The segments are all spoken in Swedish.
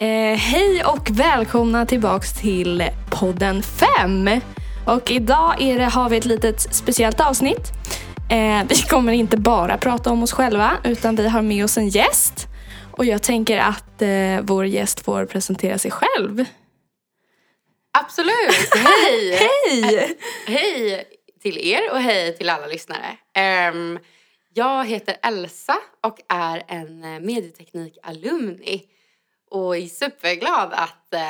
Eh, hej och välkomna tillbaks till podden 5. Och idag är det, har vi ett litet speciellt avsnitt. Eh, vi kommer inte bara prata om oss själva utan vi har med oss en gäst. Och jag tänker att eh, vår gäst får presentera sig själv. Absolut! Hej! Hej! hej till er och hej till alla lyssnare. Ehm, jag heter Elsa och är en eh, medieteknik-alumni och är superglad att eh,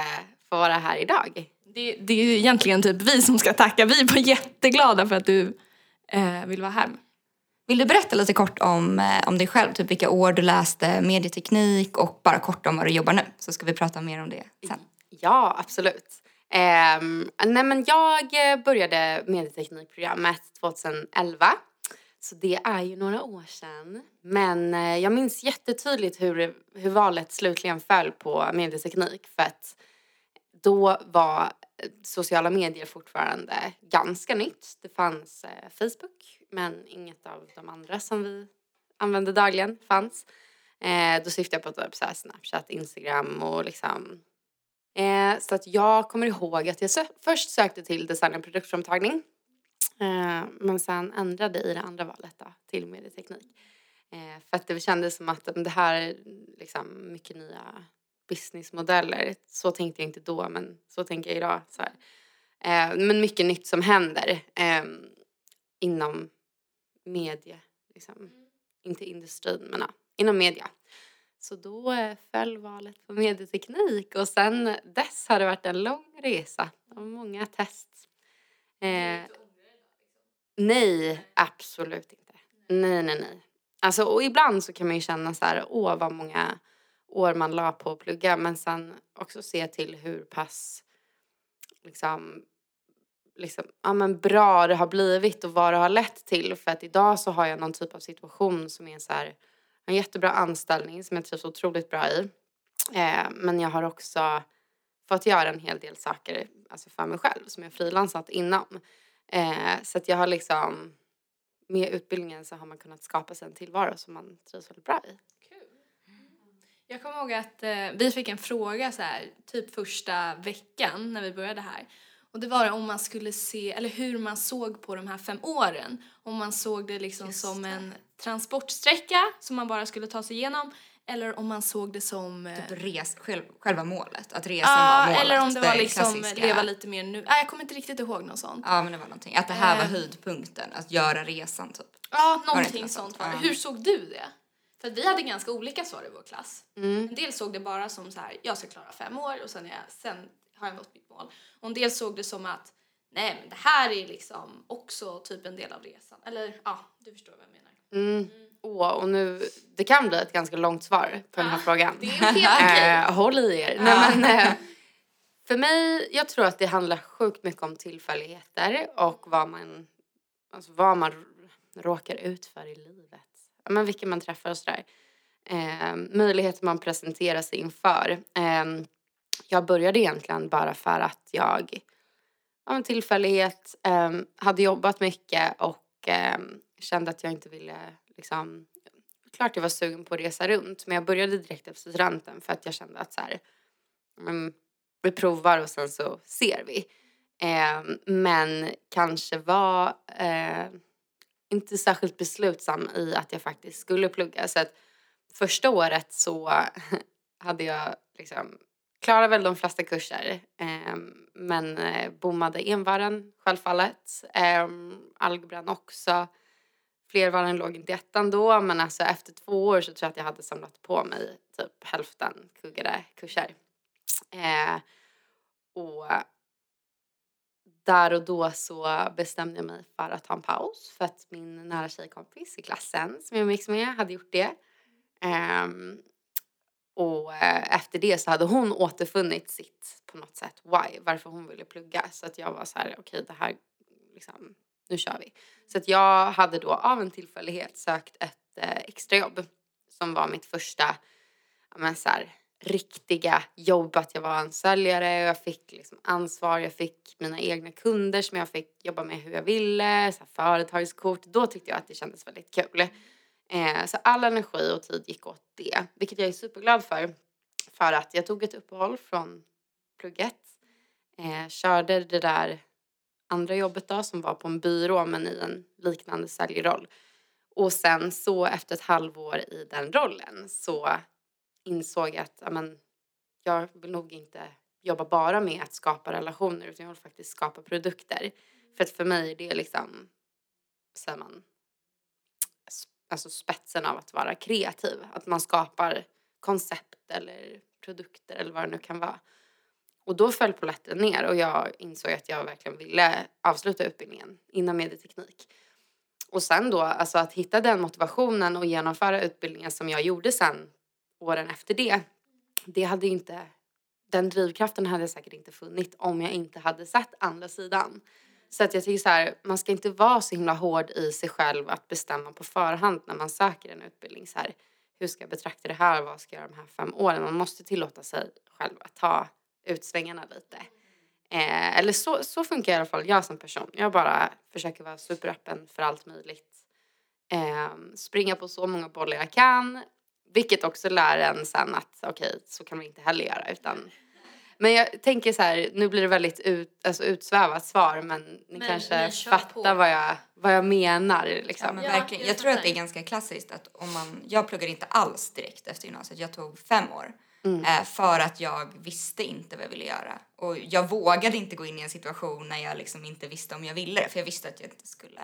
få vara här idag. Det, det är ju egentligen typ vi som ska tacka. Vi bara jätteglada för att du eh, vill vara här. Vill du berätta lite kort om, eh, om dig själv? Typ vilka år du läste medieteknik och bara kort om vad du jobbar nu. Så ska vi prata mer om det sen. Ja, absolut. Um, nej men jag eh, började medieteknikprogrammet 2011. Så det är ju några år sedan. Men eh, jag minns jättetydligt hur, hur valet slutligen föll på medieteknik. För att då var eh, sociala medier fortfarande ganska nytt. Det fanns eh, Facebook men inget av de andra som vi använde dagligen fanns. Eh, då syftade jag på typ så Snapchat, Instagram och liksom Eh, så att jag kommer ihåg att jag sö först sökte till design och produktframtagning. Eh, men sen ändrade i det andra valet då, till medieteknik. Eh, för att det kändes som att det här är liksom mycket nya businessmodeller. Så tänkte jag inte då men så tänker jag idag. Så eh, men mycket nytt som händer eh, inom media. Liksom. Inte industrin men ja, inom media. Så då föll valet på medieteknik och sen dess har det varit en lång resa och många test. Eh, nej, absolut inte. Nej, nej, nej. Alltså, och ibland så kan man ju känna så här, åh vad många år man la på att plugga men sen också se till hur pass liksom, liksom, ja, men bra det har blivit och vad det har lett till. För att idag så har jag någon typ av situation som är så här, en jättebra anställning som jag trivs otroligt bra i. Eh, men jag har också fått göra en hel del saker alltså för mig själv som jag frilansat inom. Eh, så att jag har liksom med utbildningen så har man kunnat skapa sig en tillvaro som man trivs väldigt bra i. Jag kommer ihåg att eh, vi fick en fråga så här, typ första veckan när vi började här. Och det var om man skulle se, eller hur man såg på de här fem åren. Om man såg det liksom Just som det. en transportsträcka som man bara skulle ta sig igenom. Eller om man såg det som... Eh, typ res, själv, själva målet, att resan ah, var målet. Eller om det, det var liksom klassiska... leva lite mer nu. Ah, jag kommer inte riktigt ihåg något sånt. Ja men det var någonting, att det här var eh. höjdpunkten, att göra resan typ. Ja, någonting sånt var det. Hur såg du det? För vi hade ganska olika svar i vår klass. Mm. En del såg det bara som så här, jag ska klara fem år och sen, jag, sen har jag nått mitt mål. Och en del såg det som att nej men det här är liksom också typ en del av resan. Eller ja, du förstår vad jag menar. Mm. Mm. Och nu, det kan bli ett ganska långt svar på den här frågan. Det är helt. Äh, håll i er. Nej, men, äh, för mig, jag tror att det handlar sjukt mycket om tillfälligheter och vad man, alltså vad man råkar ut för i livet. Men vilka man träffar och sådär. Eh, möjligheter man presenterar sig inför. Eh, jag började egentligen bara för att jag av en tillfällighet eh, hade jobbat mycket och eh, kände att jag inte ville liksom klart jag var sugen på att resa runt men jag började direkt efter studenten för att jag kände att så här, um, vi provar och sen så ser vi. Eh, men kanske var eh, inte särskilt beslutsam i att jag faktiskt skulle plugga. Så att första året så hade jag liksom klarade väl de flesta kurser eh, men eh, bommade envaren självfallet. Eh, algebran också. Flervaren låg inte i ettan då men alltså efter två år så tror jag att jag hade samlat på mig typ hälften kuggade kurser. Eh, och där och då så bestämde jag mig för att ta en paus för att min nära tjejkompis i klassen som jag umgicks med hade gjort det. Um, och eh, efter det så hade hon återfunnit sitt på något sätt why, varför hon ville plugga. Så att jag var så här, okej okay, det här, liksom, nu kör vi. Så att jag hade då av en tillfällighet sökt ett eh, extrajobb som var mitt första, men så här, riktiga jobb, att jag var en säljare och jag fick liksom ansvar, jag fick mina egna kunder som jag fick jobba med hur jag ville, så företagskort. Då tyckte jag att det kändes väldigt kul. Eh, så all energi och tid gick åt det, vilket jag är superglad för. för att jag tog ett uppehåll från plugget. Eh, körde det där andra jobbet då som var på en byrå men i en liknande säljroll. Och sen så efter ett halvår i den rollen så insåg jag att amen, jag vill nog inte jobba bara med att skapa relationer utan jag vill faktiskt skapa produkter. För att för mig det är liksom, säger man, alltså spetsen av att vara kreativ. Att man skapar koncept eller produkter eller vad det nu kan vara. Och då föll polletten ner och jag insåg att jag verkligen ville avsluta utbildningen inom medieteknik. Och sen då, alltså att hitta den motivationen och genomföra utbildningen som jag gjorde sen åren efter det. Det hade inte, den drivkraften hade jag säkert inte funnit om jag inte hade sett andra sidan. Så att jag tycker så här, man ska inte vara så himla hård i sig själv att bestämma på förhand när man söker en utbildning. Så här, hur ska jag betrakta det här? Vad ska jag göra de här fem åren? Man måste tillåta sig själv att ta utsvängarna lite. Eh, eller så, så funkar i alla fall jag som person. Jag bara försöker vara superöppen för allt möjligt. Eh, springa på så många bollar jag kan. Vilket också lär en sen att okej, okay, så kan man inte heller göra. Utan, men jag tänker så här, nu blir det väldigt ut, alltså utsvävat svar men ni men, kanske fattar vad jag, vad jag menar. Liksom. Ja, men verkligen. Jag tror att det är ganska klassiskt att om man, jag pluggade inte alls direkt efter gymnasiet, jag tog fem år. Mm. Eh, för att jag visste inte vad jag ville göra. Och jag vågade inte gå in i en situation när jag liksom inte visste om jag ville det. För jag visste att jag inte skulle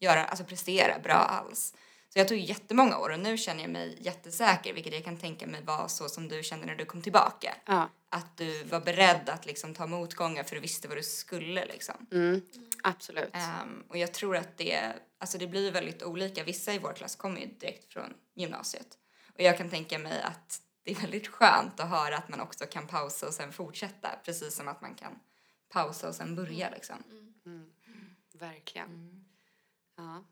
göra, alltså prestera bra alls. Så jag tog jättemånga år och nu känner jag mig jättesäker, vilket jag kan tänka mig var så som du kände när du kom tillbaka. Ja. Att du var beredd att liksom ta motgångar för du visste vad du skulle liksom. Mm. Absolut. Um, och jag tror att det, alltså det blir väldigt olika. Vissa i vår klass kommer ju direkt från gymnasiet. Och jag kan tänka mig att det är väldigt skönt att höra att man också kan pausa och sen fortsätta. Precis som att man kan pausa och sen börja liksom. Mm. Mm. Verkligen. Mm. Ja.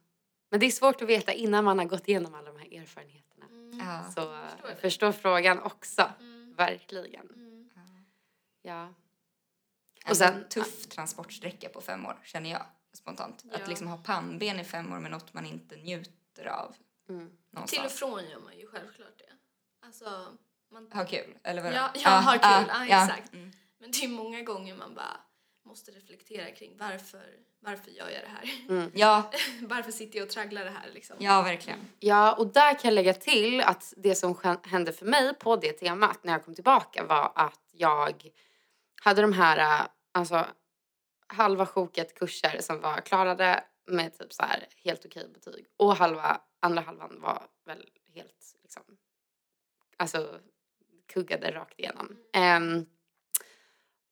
Men det är svårt att veta innan man har gått igenom alla de här erfarenheterna. Mm. Ja. Så jag förstår, förstår frågan också. Mm. Verkligen. Mm. Ja. Och sen, en tuff transportsträcka på fem år känner jag spontant. Ja. Att liksom ha pannben i fem år med något man inte njuter av. Mm. Till och från gör man ju självklart det. Alltså, man... Ha kul, eller vadå? Ja, ja ah, ha kul, ah, ah, ja, exakt. Mm. Men det är många gånger man bara måste reflektera kring varför, varför gör jag det här? Mm. Ja. varför sitter jag och tragglar det här liksom? Ja, verkligen. Ja, och där kan jag lägga till att det som hände för mig på det temat när jag kom tillbaka var att jag hade de här, alltså halva sjoket kurser som var klarade med typ så här helt okej betyg och halva, andra halvan var väl helt liksom alltså kuggade rakt igenom. Um,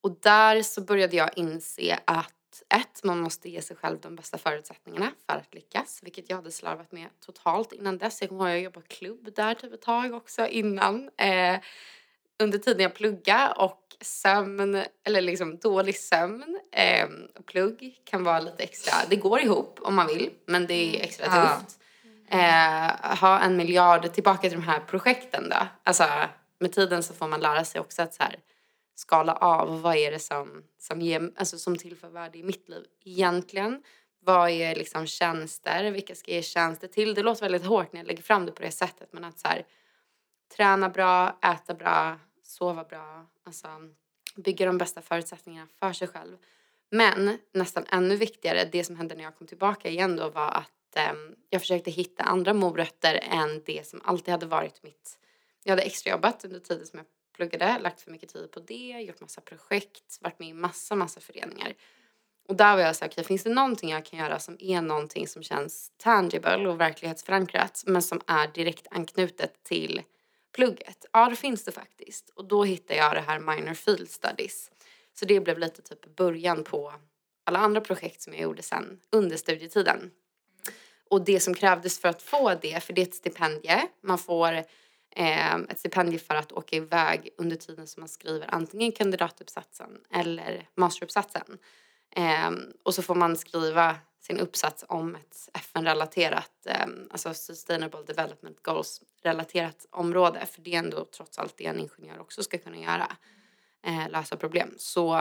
och där så började jag inse att ett, man måste ge sig själv de bästa förutsättningarna för att lyckas, vilket jag hade slarvat med totalt innan dess. Jag kommer ihåg att jag jobbade klubb där typ ett tag också innan. Eh, under tiden jag pluggade och sömn, eller liksom dålig sömn eh, och plugg kan vara lite extra, det går ihop om man vill men det är extra tufft. Eh, ha en miljard, tillbaka till de här projekten då. Alltså med tiden så får man lära sig också att så här, skala av vad är det som, som, ger, alltså, som tillför värde i mitt liv egentligen. Vad är liksom tjänster? Vilka ska jag ge tjänster till? Det låter väldigt hårt när jag lägger fram det på det sättet men att så här, träna bra, äta bra, sova bra, alltså bygga de bästa förutsättningarna för sig själv. Men nästan ännu viktigare, det som hände när jag kom tillbaka igen då var att eh, jag försökte hitta andra morötter än det som alltid hade varit mitt jag hade extrajobbat under tiden som jag pluggade, lagt för mycket tid på det, gjort massa projekt, varit med i massa, massa föreningar. Och där var jag så okej, okay, finns det någonting jag kan göra som är någonting som känns tangible och verklighetsförankrat men som är direkt anknutet till plugget? Ja, det finns det faktiskt. Och då hittade jag det här minor field studies. Så det blev lite typ början på alla andra projekt som jag gjorde sen under studietiden. Och det som krävdes för att få det, för det är ett stipendie, man får eh, ett stipendium för att åka iväg under tiden som man skriver antingen kandidatuppsatsen eller masteruppsatsen. Eh, och så får man skriva sin uppsats om ett FN-relaterat, eh, alltså Sustainable Development Goals-relaterat område. För det är ändå trots allt det en ingenjör också ska kunna göra, eh, lösa problem. Så,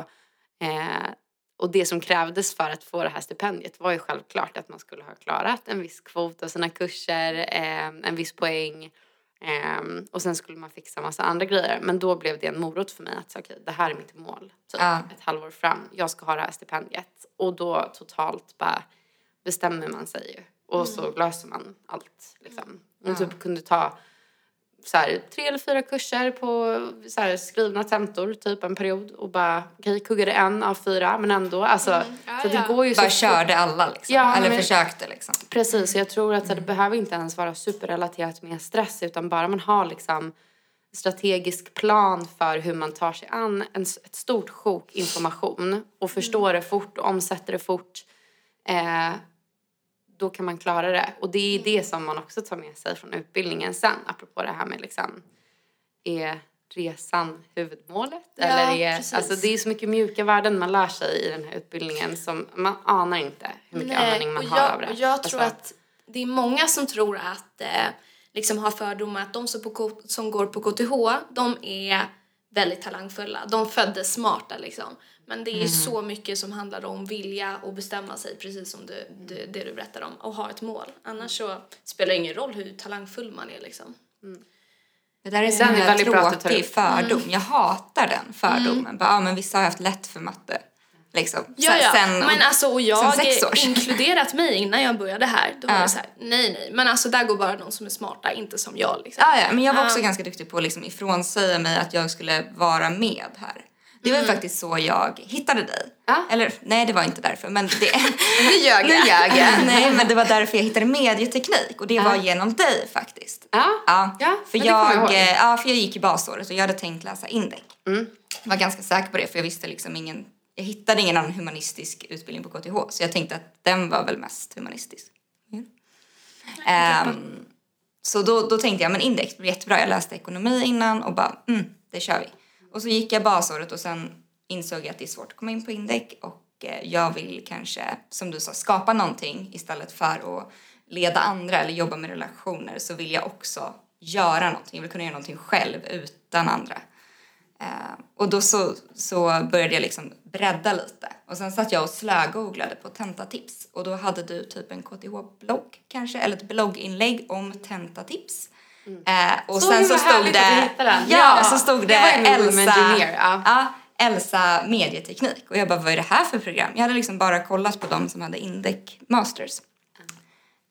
eh, och det som krävdes för att få det här stipendiet var ju självklart att man skulle ha klarat en viss kvot av sina kurser, eh, en viss poäng Ehm, och sen skulle man fixa massa andra grejer. Men då blev det en morot för mig att säga, okej, det här är mitt mål. Typ Ja. ett halvår fram. Jag ska ha det här stipendiet. Och då totalt bara bestämmer man sig ju. Och så löser man allt liksom. Och typ kunde ta så här, tre eller fyra kurser på så här, skrivna tentor typ en period och bara okej kuggade en av fyra men ändå alltså Ja, så det ja. går ju Bara så körde alla liksom. Ja, Eller men- försökte liksom. Precis, jag tror att så här, det behöver inte ens vara superrelaterat med stress utan bara man har liksom strategisk plan för hur man tar sig an en, ett stort sjok information och förstår det fort och omsätter det fort. Eh, då kan man klara det. Och det är det som man också tar med sig från utbildningen sen apropå det här med liksom är resan huvudmålet? Ja, eller är, precis. alltså det är så mycket mjuka värden man lär sig i den här utbildningen som man anar inte hur mycket användning man och har jag, av det. Och jag tror Alltså- att det är många som tror att eh, liksom har fördomar att de som, på, som går på KTH, de är väldigt talangfulla. De föddes smarta liksom. Men det är så mycket som handlar om vilja och bestämma sig, precis som du, du, det du berättar om, och ha ett mål. Annars så spelar det ingen roll hur talangfull man är liksom. Det där är så Den är himla väldigt bra att du tar tråkig fördom. Jag hatar den fördomen. Bara, ja, men vissa har haft lätt för matte. Liksom. Ja, ja. Sen, men alltså, och jag, sen sex år. inkluderat mig innan jag började här, då var Ja. det så här, nej nej, men alltså där går bara de som är smarta, inte som jag liksom. Ja, ja, men jag var också Ja. ganska duktig på att liksom ifrånsäga mig att jag skulle vara med här. Det var Mm. faktiskt så jag hittade dig. Ja. Eller nej, det var inte därför. Men det, Nu ljög jag. jag. Nej, men det var därför jag hittade medieteknik. Och det var Ja. genom dig faktiskt. Ja, Ja, ja för, men jag, jag ja, för jag gick i basåret och jag hade tänkt läsa indek. Mm. Jag var ganska säker på det för jag visste liksom ingen, jag hittade ingen annan humanistisk utbildning på KTH så jag tänkte att den var väl mest humanistisk. Ehm, så då, då tänkte jag men indek blir jättebra. Jag läste ekonomi innan och bara mm, det kör vi. Och så gick jag basåret och sen insåg jag att det är svårt att komma in på indek och eh, jag vill kanske, som du sa, skapa någonting istället för att leda andra eller jobba med relationer så vill jag också göra någonting. Jag vill kunna göra någonting själv utan andra. Eh, och då så, så började jag liksom bredda lite. Och sen satt jag och slögooglade på tentatips. Och då hade du typ en KTH-blogg kanske, eller ett blogginlägg om tentatips. Eh, och Mm. Så sen så stod det... Ja, Ja, så stod det det, Elsa... Engineer, ja. Ja, Elsa medieteknik. Och jag bara, vad är det här för program? Jag hade liksom bara kollat på de som hade Indec Masters.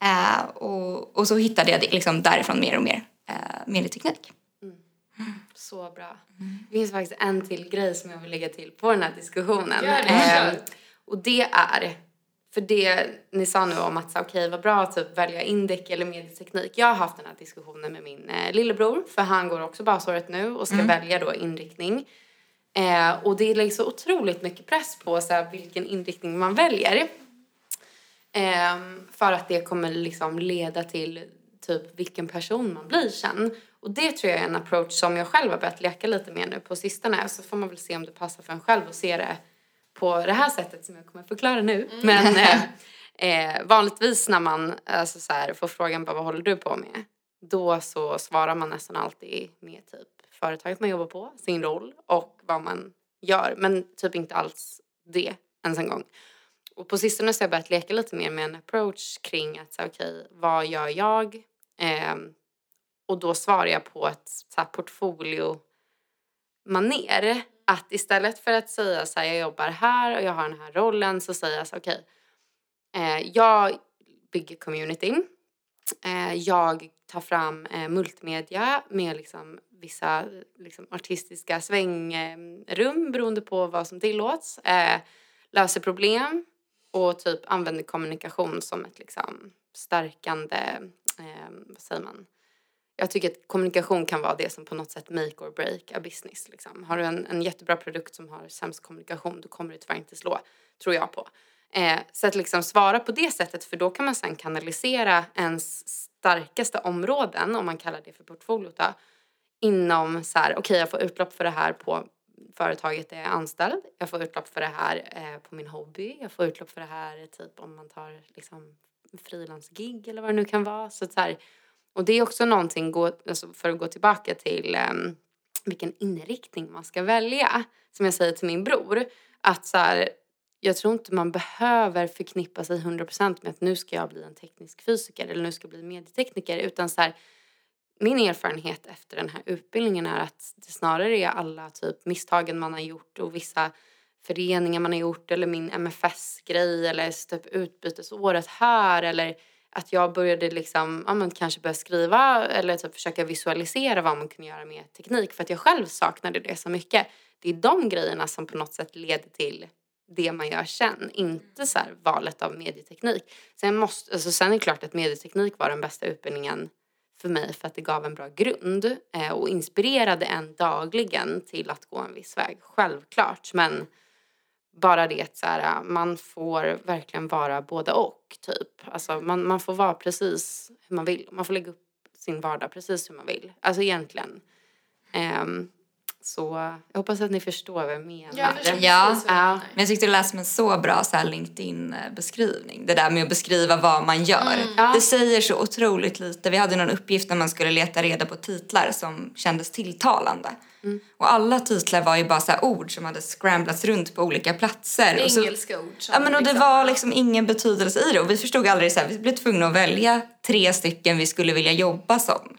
Eh, och, och så hittade jag det liksom därifrån mer och mer. Eh, medieteknik. Så bra. Det finns faktiskt en till grej som jag vill lägga till på den här diskussionen. Gör det, kör. och det är, för det ni sa nu om att okej vad bra att typ välja indek eller medieteknik. Jag har haft den här diskussionen med min eh, lillebror för han går också basåret nu och ska välja då inriktning. Eh, och det läggs så otroligt mycket press på så här, vilken inriktning man väljer. Ehm, för att det kommer liksom leda till typ vilken person man blir sen. Och det tror jag är en approach som jag själv har börjat leka lite med nu på sistone. Så får man väl se om det passar för en själv och se det på det här sättet som jag kommer förklara nu. Men eh, eh, vanligtvis när man alltså så här, får frågan vad håller du på med? Då så svarar man nästan alltid med typ företaget man jobbar på, sin roll och vad man gör. Men typ inte alls det ens en gång. Och på sistone så har jag börjat leka lite mer med en approach kring att säga okej, vad gör jag? Ehm, och då svarar jag på ett så här, portfolio maner att istället för att säga så här, jag jobbar här och jag har den här rollen så säger jag så okej, eh, jag bygger communityn. Eh, jag tar fram eh, multimedia med liksom vissa liksom, artistiska svängrum beroende på vad som tillåts. Eh, löser problem och typ använder kommunikation som ett liksom stärkande, eh, vad säger man? Jag tycker att kommunikation kan vara det som på något sätt make or break a business. Liksom. Har du en, en jättebra produkt som har sämst kommunikation då kommer det tyvärr inte slå, tror jag på. Eh, så att liksom svara på det sättet för då kan man sen kanalisera ens starkaste områden, om man kallar det för portfolio då, inom så här, okej jag får utlopp för det här på företaget där jag är anställd, jag får utlopp för det här eh, på min hobby, jag får utlopp för det här typ om man tar liksom frilansgig eller vad det nu kan vara. Så, att så här, och det är också någonting, gå, alltså för att gå tillbaka till um, vilken inriktning man ska välja. Som jag säger till min bror, att så här, jag tror inte man behöver förknippa sig 100% med att nu ska jag bli en teknisk fysiker eller nu ska jag bli medietekniker utan så här, min erfarenhet efter den här utbildningen är att det snarare är alla typ misstagen man har gjort och vissa föreningar man har gjort eller min MFS-grej eller typ utbytesåret här eller att jag började liksom, ja men kanske börja skriva eller typ försöka visualisera vad man kunde göra med teknik för att jag själv saknade det så mycket. Det är de grejerna som på något sätt leder till det man gör sen, inte så valet av medieteknik. Sen, måste, alltså sen är det klart att medieteknik var den bästa utbildningen för mig för att det gav en bra grund eh, och inspirerade en dagligen till att gå en viss väg, självklart. Men bara det så här, man får verkligen vara både och typ. Alltså man, man får vara precis hur man vill. Man får lägga upp sin vardag precis hur man vill. Alltså egentligen. Um, så jag hoppas att ni förstår vad jag menar. Jag Ja. du Ja. Men jag tyckte det lät som en så bra så här LinkedIn-beskrivning. Det där med att beskriva vad man gör. Ja. Det säger så otroligt lite. Vi hade någon uppgift när man skulle leta reda på titlar som kändes tilltalande. Och alla titlar var ju bara så ord som hade scramblats runt på olika platser. Engelska ord. Ja men och det liksom- var liksom ingen betydelse i det och vi förstod aldrig så här, vi blev tvungna att välja tre stycken vi skulle vilja jobba som.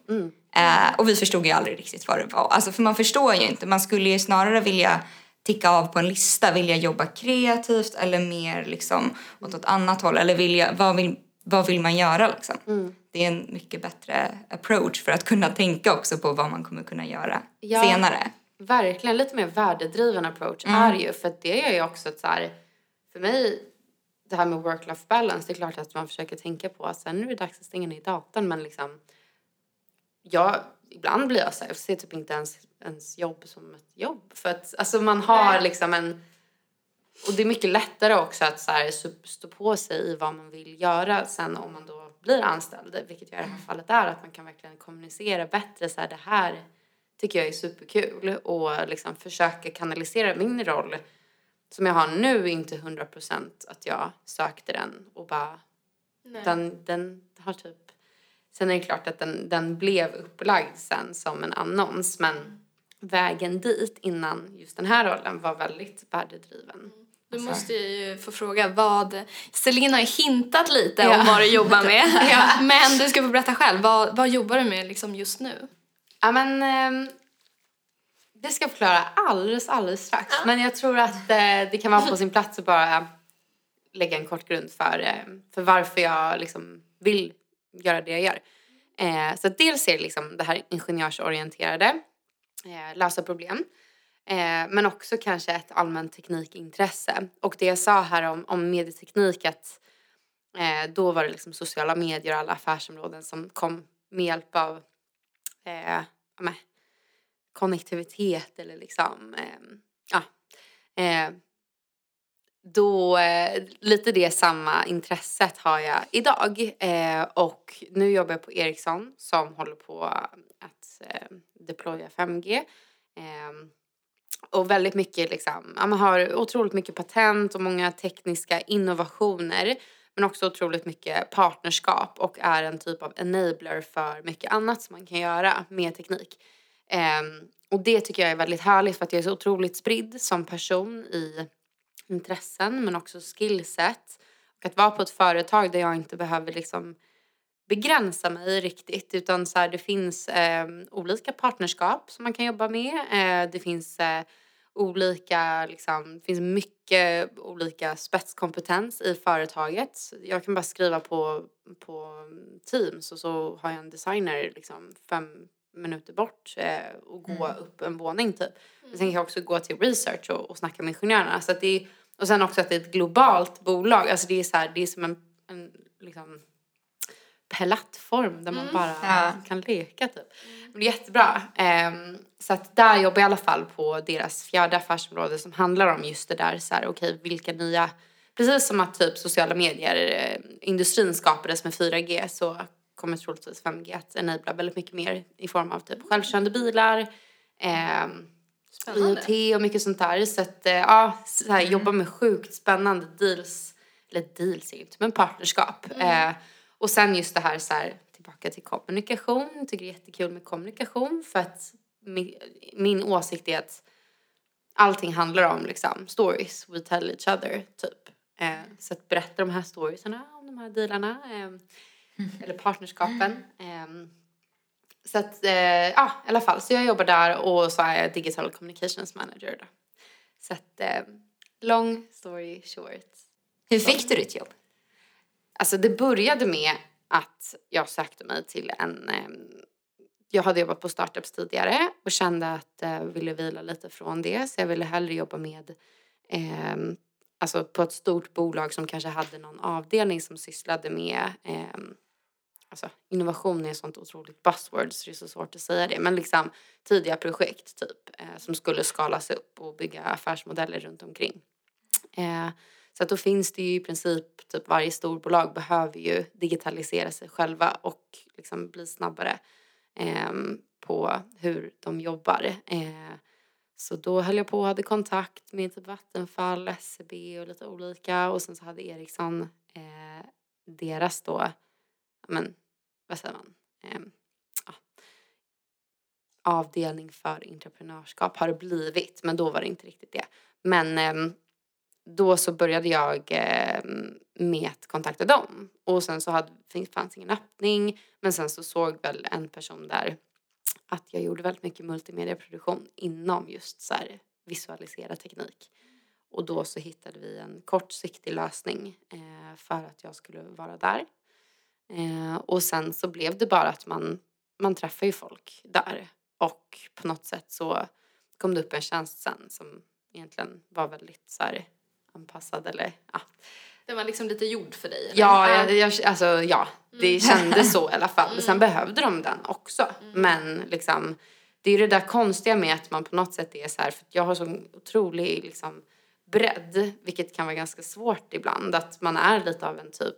Eh, och vi förstod ju aldrig riktigt vad det var. Alltså för man förstår ju inte, man skulle ju snarare vilja ticka av på en lista, vilja jobba kreativt eller mer liksom åt ett annat håll eller vilja, vad vill, vad vill man göra liksom? Det är en mycket bättre approach för att kunna tänka också på vad man kommer kunna göra Ja. senare. Verkligen lite mer värdedriven approach är ju för att det gör ju också att så här, för mig det här med work-life balance, det är klart att man försöker tänka på att nu är det dags att stänga ner datorn men liksom jag, ibland blir jag så här, jag ser typ inte ens, ens jobb som ett jobb för att alltså man har liksom en och det är mycket lättare också att så här, stå på sig i vad man vill göra sen om man då blir anställd, vilket jag i det här fallet är, att man kan verkligen kommunicera bättre så här, det här tycker jag är superkul och liksom försöka kanalisera min roll som jag har nu inte 100% att jag sökte den och bara Nej. den, den har typ sen är det klart att den, den blev upplagd sen som en annons men vägen dit innan just den här rollen var väldigt värdedriven. Du måste ju få fråga vad... Celine har hintat lite Ja. om vad du jobbar med. Ja. Men du ska få berätta själv. Vad, vad jobbar du med liksom just nu? Ja men ehm, det ska jag förklara alldeles, alldeles strax. Men jag tror att eh, det kan vara på sin plats att bara lägga en kort grund för, eh, för varför jag liksom vill göra det jag gör. Eh, så dels är det liksom det här ingenjörsorienterade, eh, lösa problem. Eh, men också kanske ett allmänt teknikintresse. Och det jag sa här om, om medieteknik att eh, då var det liksom sociala medier och alla affärsområden som kom med hjälp av eh, med, konnektivitet eller liksom, eh, ja. Eh, då, eh, lite det samma intresset har jag idag. Eh, och nu jobbar jag på Ericsson som håller på att eh, deploya 5G. Och väldigt mycket liksom, ja, man har otroligt mycket patent och många tekniska innovationer. Men också otroligt mycket partnerskap och är en typ av enabler för mycket annat som man kan göra med teknik. Um, och det tycker jag är väldigt härligt för att jag är så otroligt spridd som person i intressen men också skillset. Och att vara på ett företag där jag inte behöver liksom begränsa mig riktigt utan så här, det finns eh, olika partnerskap som man kan jobba med. Eh, det finns eh, olika, liksom, det finns mycket olika spetskompetens i företaget. Jag kan bara skriva på, på Teams och så har jag en designer liksom fem minuter bort eh, och gå upp en våning typ. Men sen kan jag också gå till research och, och snacka med ingenjörerna. Så att det är, och sen också att det är ett globalt bolag. Alltså det är så här, det är som en, en liksom, plattform där man bara Ja. kan leka typ. Men det är jättebra. Ehm, så att där jobbar jag i alla fall på deras fjärde affärsområde som handlar om just det där så här, okej vilka nya, precis som att typ sociala medier, eh, industrin skapades med 4G så kommer troligtvis 5G att enabla väldigt mycket mer i form av typ självkörande bilar, ehm, Spännande. IoT och mycket sånt där. Så att eh, ja, så här, jobba med sjukt spännande deals, eller deals är inte, men partnerskap. Eh, och sen just det här så här, tillbaka till kommunikation. Tycker det är jättekul med kommunikation för att min, min åsikt är att allting handlar om liksom stories we tell each other typ. Eh, så att berätta de här storiesarna om de här dealarna. Eh, eller partnerskapen. Eh, så att, eh, ja i alla fall. Så jag jobbar där och så är jag digital communications manager då. Så att, eh, long story short. Hur fick du ditt jobb? Alltså det började med att jag sökte mig till en... Eh, jag hade jobbat på startups tidigare och kände att jag eh, ville vila lite från det. Så jag ville hellre jobba med eh, alltså på ett stort bolag som kanske hade någon avdelning som sysslade med eh, alltså innovation är ett sånt otroligt buzzword så det är så svårt att säga det. Men liksom tidiga projekt typ eh, som skulle skalas upp och bygga affärsmodeller runt omkring. Eh, så att då finns det ju i princip, typ varje storbolag behöver ju digitalisera sig själva och liksom bli snabbare eh, på hur de jobbar. Eh, så då höll jag på och hade kontakt med typ Vattenfall, SCB och lite olika och sen så hade Ericsson eh, deras då, men vad säger man, eh, ja, avdelning för entreprenörskap har det blivit men då var det inte riktigt det. Men ehm, då så började jag eh, med att kontakta dem. Och sen så hade, fanns ingen öppning. Men sen så såg väl en person där att jag gjorde väldigt mycket multimediaproduktion inom just så här visualisera teknik. Och då så hittade vi en kortsiktig lösning eh, för att jag skulle vara där. Eh, och sen så blev det bara att man, man träffar ju folk där. Och på något sätt så kom det upp en tjänst sen som egentligen var väldigt så här anpassad eller ja. Den var liksom lite gjord för dig? Eller? Ja, jag, jag, alltså ja, det mm. kändes så i alla fall. Mm. Sen behövde de den också. Mm. Men liksom, det är ju det där konstiga med att man på något sätt är så här, för jag har så otrolig liksom bredd, vilket kan vara ganska svårt ibland, att man är lite av en typ,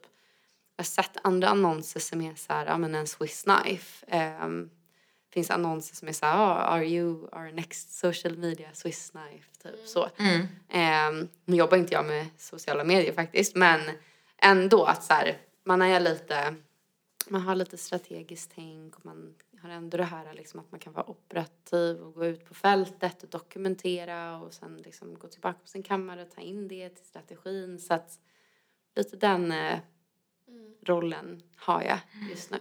jag har sett andra annonser som är så här, ja men en Swiss knife. Um, finns annonser som är så här, oh, are you our next social media Swiss knife? Typ mm. så. Mm. Eh, nu jobbar inte jag med sociala medier faktiskt men ändå att så här, man är lite, man har lite strategiskt tänk och man har ändå det här liksom att man kan vara operativ och gå ut på fältet och dokumentera och sen liksom gå tillbaka på sin kammare och ta in det till strategin så att lite den eh, mm. rollen har jag just nu.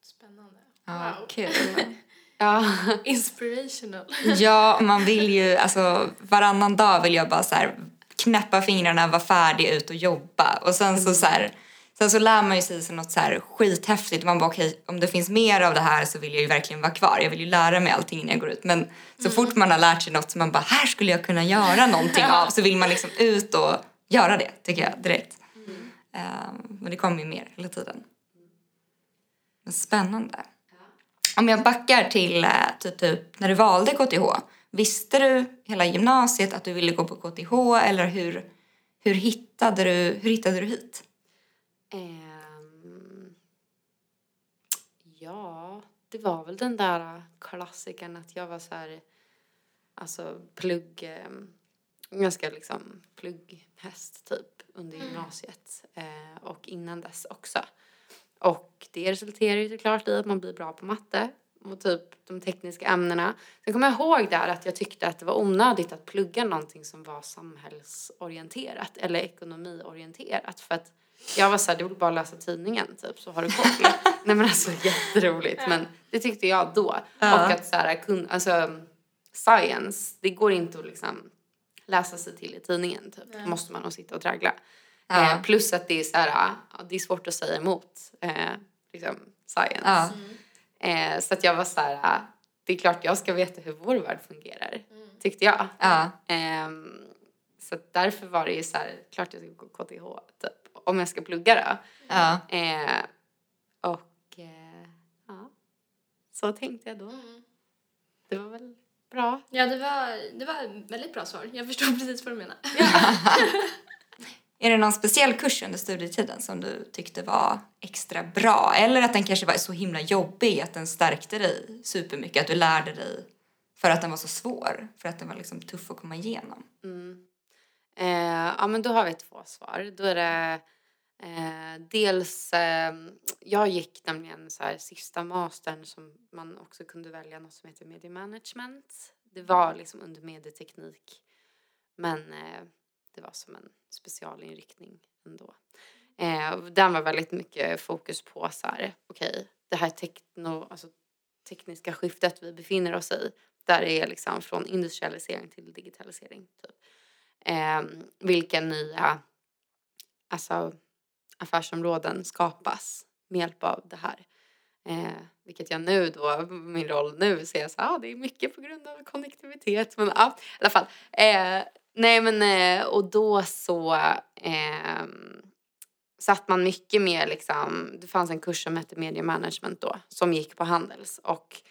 Spännande. Ja, wow. kul. ja. Inspirational. ja, man vill ju, alltså varannan dag vill jag bara så här knäppa fingrarna, vara färdig, ut och jobba. Och sen så, så här, sen så lär man ju sig något så här skithäftigt. Man bara okej, okay, om det finns mer av det här så vill jag ju verkligen vara kvar. Jag vill ju lära mig allting innan jag går ut. Men så mm. fort man har lärt sig något som man bara, här skulle jag kunna göra någonting av. Så vill man liksom ut och göra det, tycker jag direkt. Mm. Um, men det kommer ju mer hela tiden. Men spännande. Om jag backar till, eh, till typ när du valde KTH. Visste du hela gymnasiet att du ville gå på KTH eller hur, hur, hittade, du, hur hittade du hit? Um, ja, det var väl den där klassikern att jag var så här, alltså plugg, um, ganska liksom plugghäst typ under mm. gymnasiet uh, och innan dess också. Och det resulterar ju såklart i att man blir bra på matte och typ de tekniska ämnena. Sen kommer jag ihåg där att jag tyckte att det var onödigt att plugga någonting som var samhällsorienterat eller ekonomiorienterat för att jag var såhär, du vill bara läsa tidningen typ så har du koll. Nej men alltså jätteroligt men det tyckte jag då. Ja. Och att såhär, kun, alltså science, det går inte att liksom läsa sig till i tidningen typ. Ja. måste man nog sitta och traggla. Ja. Eh, plus att det är så här, ja, det är svårt att säga emot eh, liksom, science. Ja. Eh, så att jag var så här, det är klart jag ska veta hur vår värld fungerar, mm. tyckte jag. Ja. Ehm, så därför var det ju så här, klart jag ska gå KTH, typ, om jag ska plugga då. Ja. Eh, och eh, ja, så tänkte jag då. Mm. Det var väl bra. Ja, det var, det var ett väldigt bra svar. Jag förstår precis vad du menar. Är det någon speciell kurs under studietiden som du tyckte var extra bra? Eller att den kanske var så himla jobbig att den stärkte dig supermycket? Att du lärde dig för att den var så svår? För att den var liksom tuff att komma igenom? Mm. Eh, ja, men då har vi två svar. Då är det eh, dels... Eh, jag gick nämligen så här, sista mastern som man också kunde välja något som heter mediemanagement. Det var liksom under medieteknik. Men eh, det var som en specialinriktning ändå. Eh, den var väldigt mycket fokus på så här, okej, okay, det här tekno, alltså tekniska skiftet vi befinner oss i. Där det är liksom från industrialisering till digitalisering. Typ. Eh, vilka nya alltså, affärsområden skapas med hjälp av det här. Eh, vilket jag nu då, min roll nu, ser så ah, det är mycket på grund av konnektivitet. Men ja, i alla fall. Eh, nej men eh, och då så eh, satt man mycket mer liksom, det fanns en kurs som hette media management då som gick på Handels och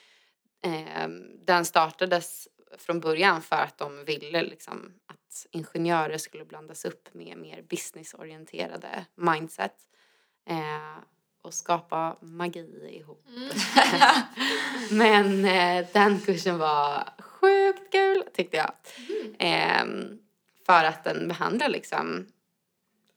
eh, den startades från början för att de ville liksom att ingenjörer skulle blandas upp med mer businessorienterade mindset eh, och skapa magi ihop. Mm. Men eh, den kursen var sjukt kul tyckte jag. Mm. Eh, för att den behandlar liksom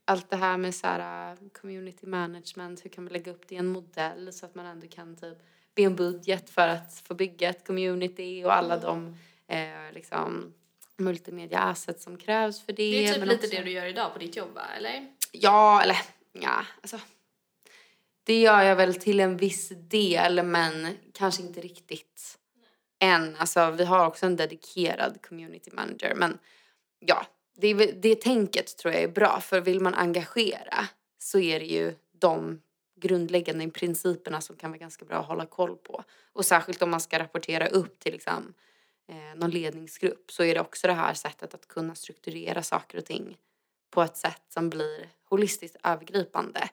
allt det här med så här, uh, community management, hur kan man lägga upp det i en modell så att man ändå kan typ be en budget för att få bygga ett community och alla mm. de eh, liksom multimedia assets som krävs för det. Det är typ lite också... det du gör idag på ditt jobb va, eller? Ja, eller ja, alltså. Det gör jag väl till en viss del men kanske inte riktigt än. Alltså vi har också en dedikerad community manager men ja, det, det tänket tror jag är bra för vill man engagera så är det ju de grundläggande principerna som kan vara ganska bra att hålla koll på. Och särskilt om man ska rapportera upp till liksom, eh, någon ledningsgrupp så är det också det här sättet att kunna strukturera saker och ting på ett sätt som blir holistiskt övergripande.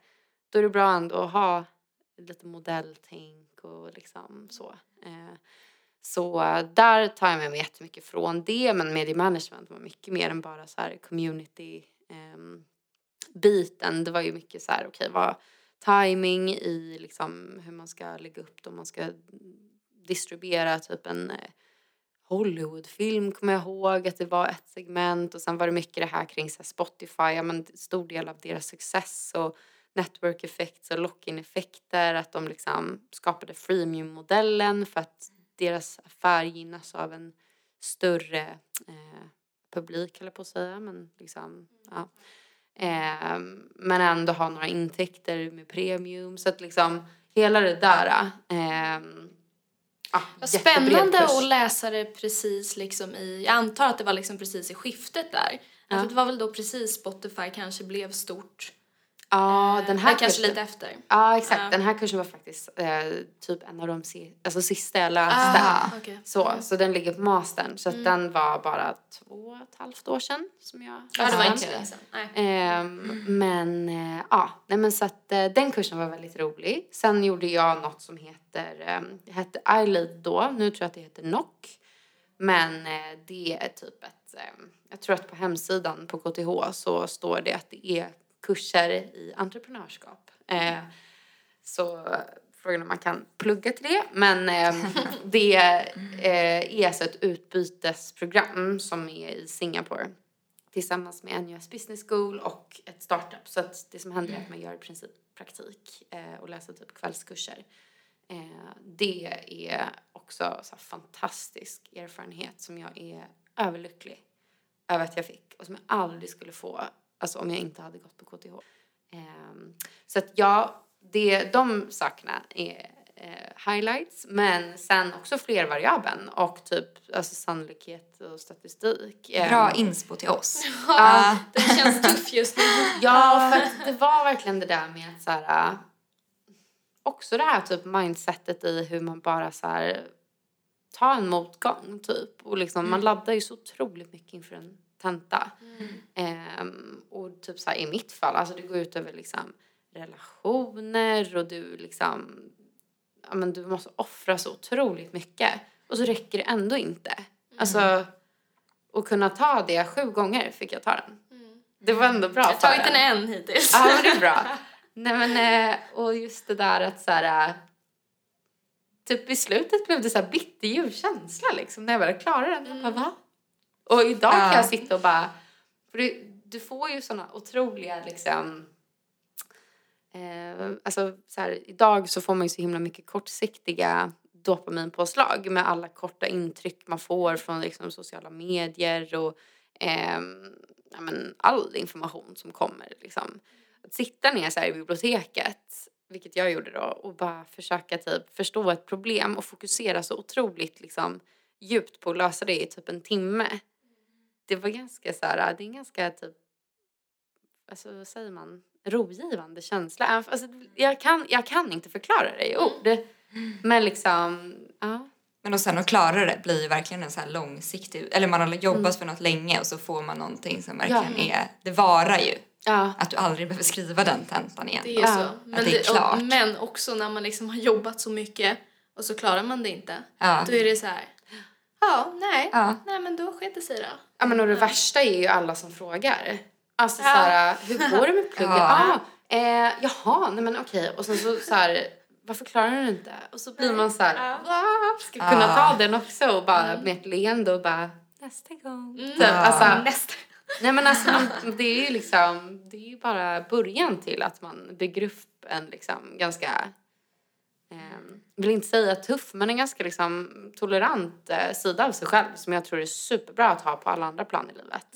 Då är det bra ändå att ha lite modelltänk och liksom så. Eh, så där tar jag med mig jättemycket från det men media management var mycket mer än bara så här community eh, biten. Det var ju mycket så här okej okay, vad timing i liksom hur man ska lägga upp det om man ska distribuera typ en eh, Hollywoodfilm kommer jag ihåg att det var ett segment och sen var det mycket det här kring så Spotify, ja men stor del av deras success och network effects och lock-in effekter att de liksom skapade freemium-modellen för att deras affär gynnas av en större eh, publik, eller på att säga. Men, liksom, ja. eh, men ändå ha några intäkter med premium. Så att liksom hela det där. Eh, Ah, Vad spännande att läsa det precis liksom i, jag antar att det var liksom precis i skiftet där. Ja. Alltså det var väl då precis Spotify kanske blev stort. Ja, den här kanske lite efter. Ja, exakt. Den här kursen var faktiskt eh, typ en av de si alltså, sista jag läste. Ah, okay. så, mm. så den ligger på mastern. Så mm. den var bara två och ett halvt år sedan som jag läste Ja, det var inte länge sedan. Eh, men eh, ja, nej, men så att eh, den kursen var väldigt rolig. Sen gjorde jag något som heter, eh, hette iLead då. Nu tror jag att det heter NOC. Men eh, det är typ ett, jag tror att på hemsidan på KTH så står det att det är kurser i entreprenörskap. Eh, så frågan om man kan plugga till det. Men eh, det eh, är alltså ett utbytesprogram som är i Singapore tillsammans med NUS Business School och ett startup. Så att det som händer är att man gör i princip praktik eh, och läser typ kvällskurser. Eh, det är också så fantastisk erfarenhet som jag är överlycklig över att jag fick och som jag aldrig skulle få alltså om jag inte hade gått på KTH. Um, så att ja, det, de sakerna är eh, highlights men sen också flervariabeln och typ alltså sannolikhet och statistik. Bra um, inspo till oss. ja, det känns tufft just nu. ja, för det var verkligen det där med att så här, uh, också det här typ mindsetet i hur man bara så här tar en motgång typ och liksom mm. man laddar ju så otroligt mycket inför en tenta. Mm. Um, och typ så här, i mitt fall, alltså det går ut över liksom relationer och du liksom, ja men du måste offra så otroligt mycket. Och så räcker det ändå inte. Mm. Alltså, och kunna ta det sju gånger fick jag ta den. Mm. Det var ändå bra Jag har tagit den en hittills. Ja men det är bra. Nej men, eh, och just det där att så här, eh, typ i slutet blev det så här bitterljuv känsla liksom när jag väl klarade den. Mm. Jag bara, va? Och idag kan jag sitta och bara... För du, du får ju såna otroliga liksom... Eh, alltså så här, idag så får man ju så himla mycket kortsiktiga dopaminpåslag med alla korta intryck man får från liksom, sociala medier och eh, ja, men, all information som kommer. Liksom. Att sitta ner så i biblioteket vilket jag gjorde då, och bara försöka typ förstå ett problem och fokusera så otroligt liksom djupt på att lösa det i typ en timme. Det var ganska så här, det är en ganska typ, alltså vad säger man, rogivande känsla. Alltså, jag, kan, jag kan inte förklara det i ord. Men liksom, ja. Men och sen att klara det blir ju verkligen en så här långsiktig, eller man har jobbat Mm. för något länge och så får man någonting som verkligen Ja. är, det varar ju. Ja. Att du aldrig behöver skriva den tentan igen. Det är så. att Men, det är klart. och, men också när man liksom har jobbat så mycket och så klarar man det inte. Ja. Då är det så här. Ja, nej. Ja. Nej men då sket det sig då. Ja men och det värsta är ju alla som frågar. Alltså Ja. såhär, hur går det med plugget? Ja. Ah, eh, jaha, nej men okej. Och sen så såhär, varför klarar du inte? Och så blir man såhär, Ja. "Va? ska kunna Ja. ta den också och bara med ett leende och bara nästa gång. Mm. Typ, Ja. alltså, Nästa. nej men alltså det är ju liksom, det är ju bara början till att man bygger upp en liksom ganska vill inte säga tuff, men en ganska liksom tolerant eh, sida av sig själv som jag tror är superbra att ha på alla andra plan i livet.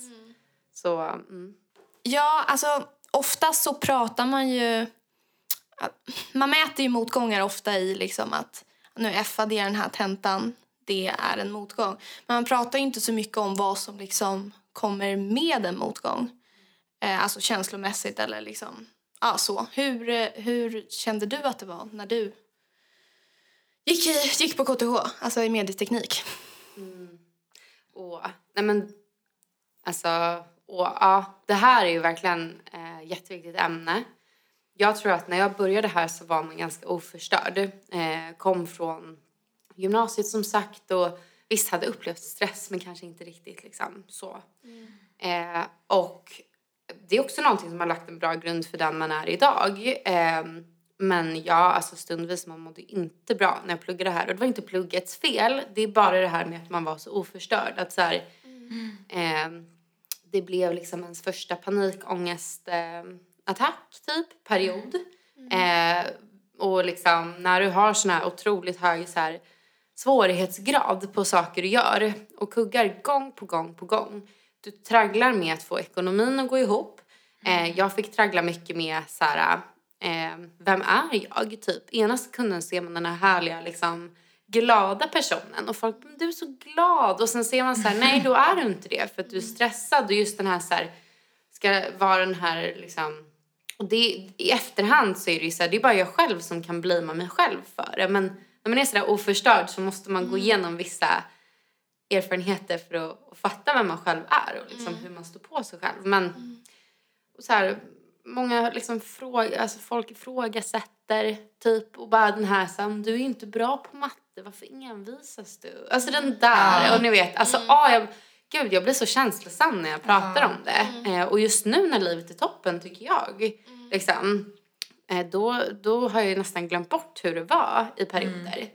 Så, mm. Ja, alltså oftast så pratar man ju... Man mäter ju motgångar ofta i liksom att nu effade jag den här tentan, det är en motgång. Men man pratar ju inte så mycket om vad som liksom kommer med en motgång. Eh, alltså känslomässigt eller liksom, ja så. Hur, eh, hur kände du att det var när du gick, i, gick på KTH, alltså i medieteknik? Och, nej men, alltså, och, ja, det här är ju verkligen eh, jätteviktigt ämne. Jag tror att när jag började här så var man ganska oförstörd. Eh, kom från gymnasiet som sagt och visst hade upplevt stress men kanske inte riktigt liksom så. Eh, och det är också någonting som har lagt en bra grund för den man är idag. Eh, men ja, alltså stundvis man mådde inte bra när jag pluggade här. Och det var inte pluggets fel. Det är bara det här med att man var så oförstörd. Att så här, eh, det blev liksom ens första panikångestattack attack, typ, period. Eh, och liksom när du har sån här otroligt hög så här, svårighetsgrad på saker du gör och kuggar gång på gång på gång. Du tragglar med att få ekonomin att gå ihop. Eh, jag fick traggla mycket med så här, eh, vem är jag? Typ. Ena sekunden ser man den här härliga liksom glada personen och folk, du är så glad och sen ser man så här, nej då är du inte det för att du är stressad och just den här så här, ska vara den här liksom och det, i efterhand så är det ju så här, det är bara jag själv som kan blamea mig själv för det. Men när man är sådär oförstörd så måste man gå igenom vissa erfarenheter för att, att fatta vem man själv är och liksom hur man står på sig själv. Men och så här, många liksom fråga, alltså folk ifrågasätter typ och bara den här här, du är ju inte bra på matte, varför envisas du? Alltså den där Ja. och ni vet, alltså ah, jag, gud jag blir så känslosam när jag pratar Ja. om det. Eh, och just nu när livet är toppen tycker jag, liksom, eh, då, då har jag ju nästan glömt bort hur det var i perioder.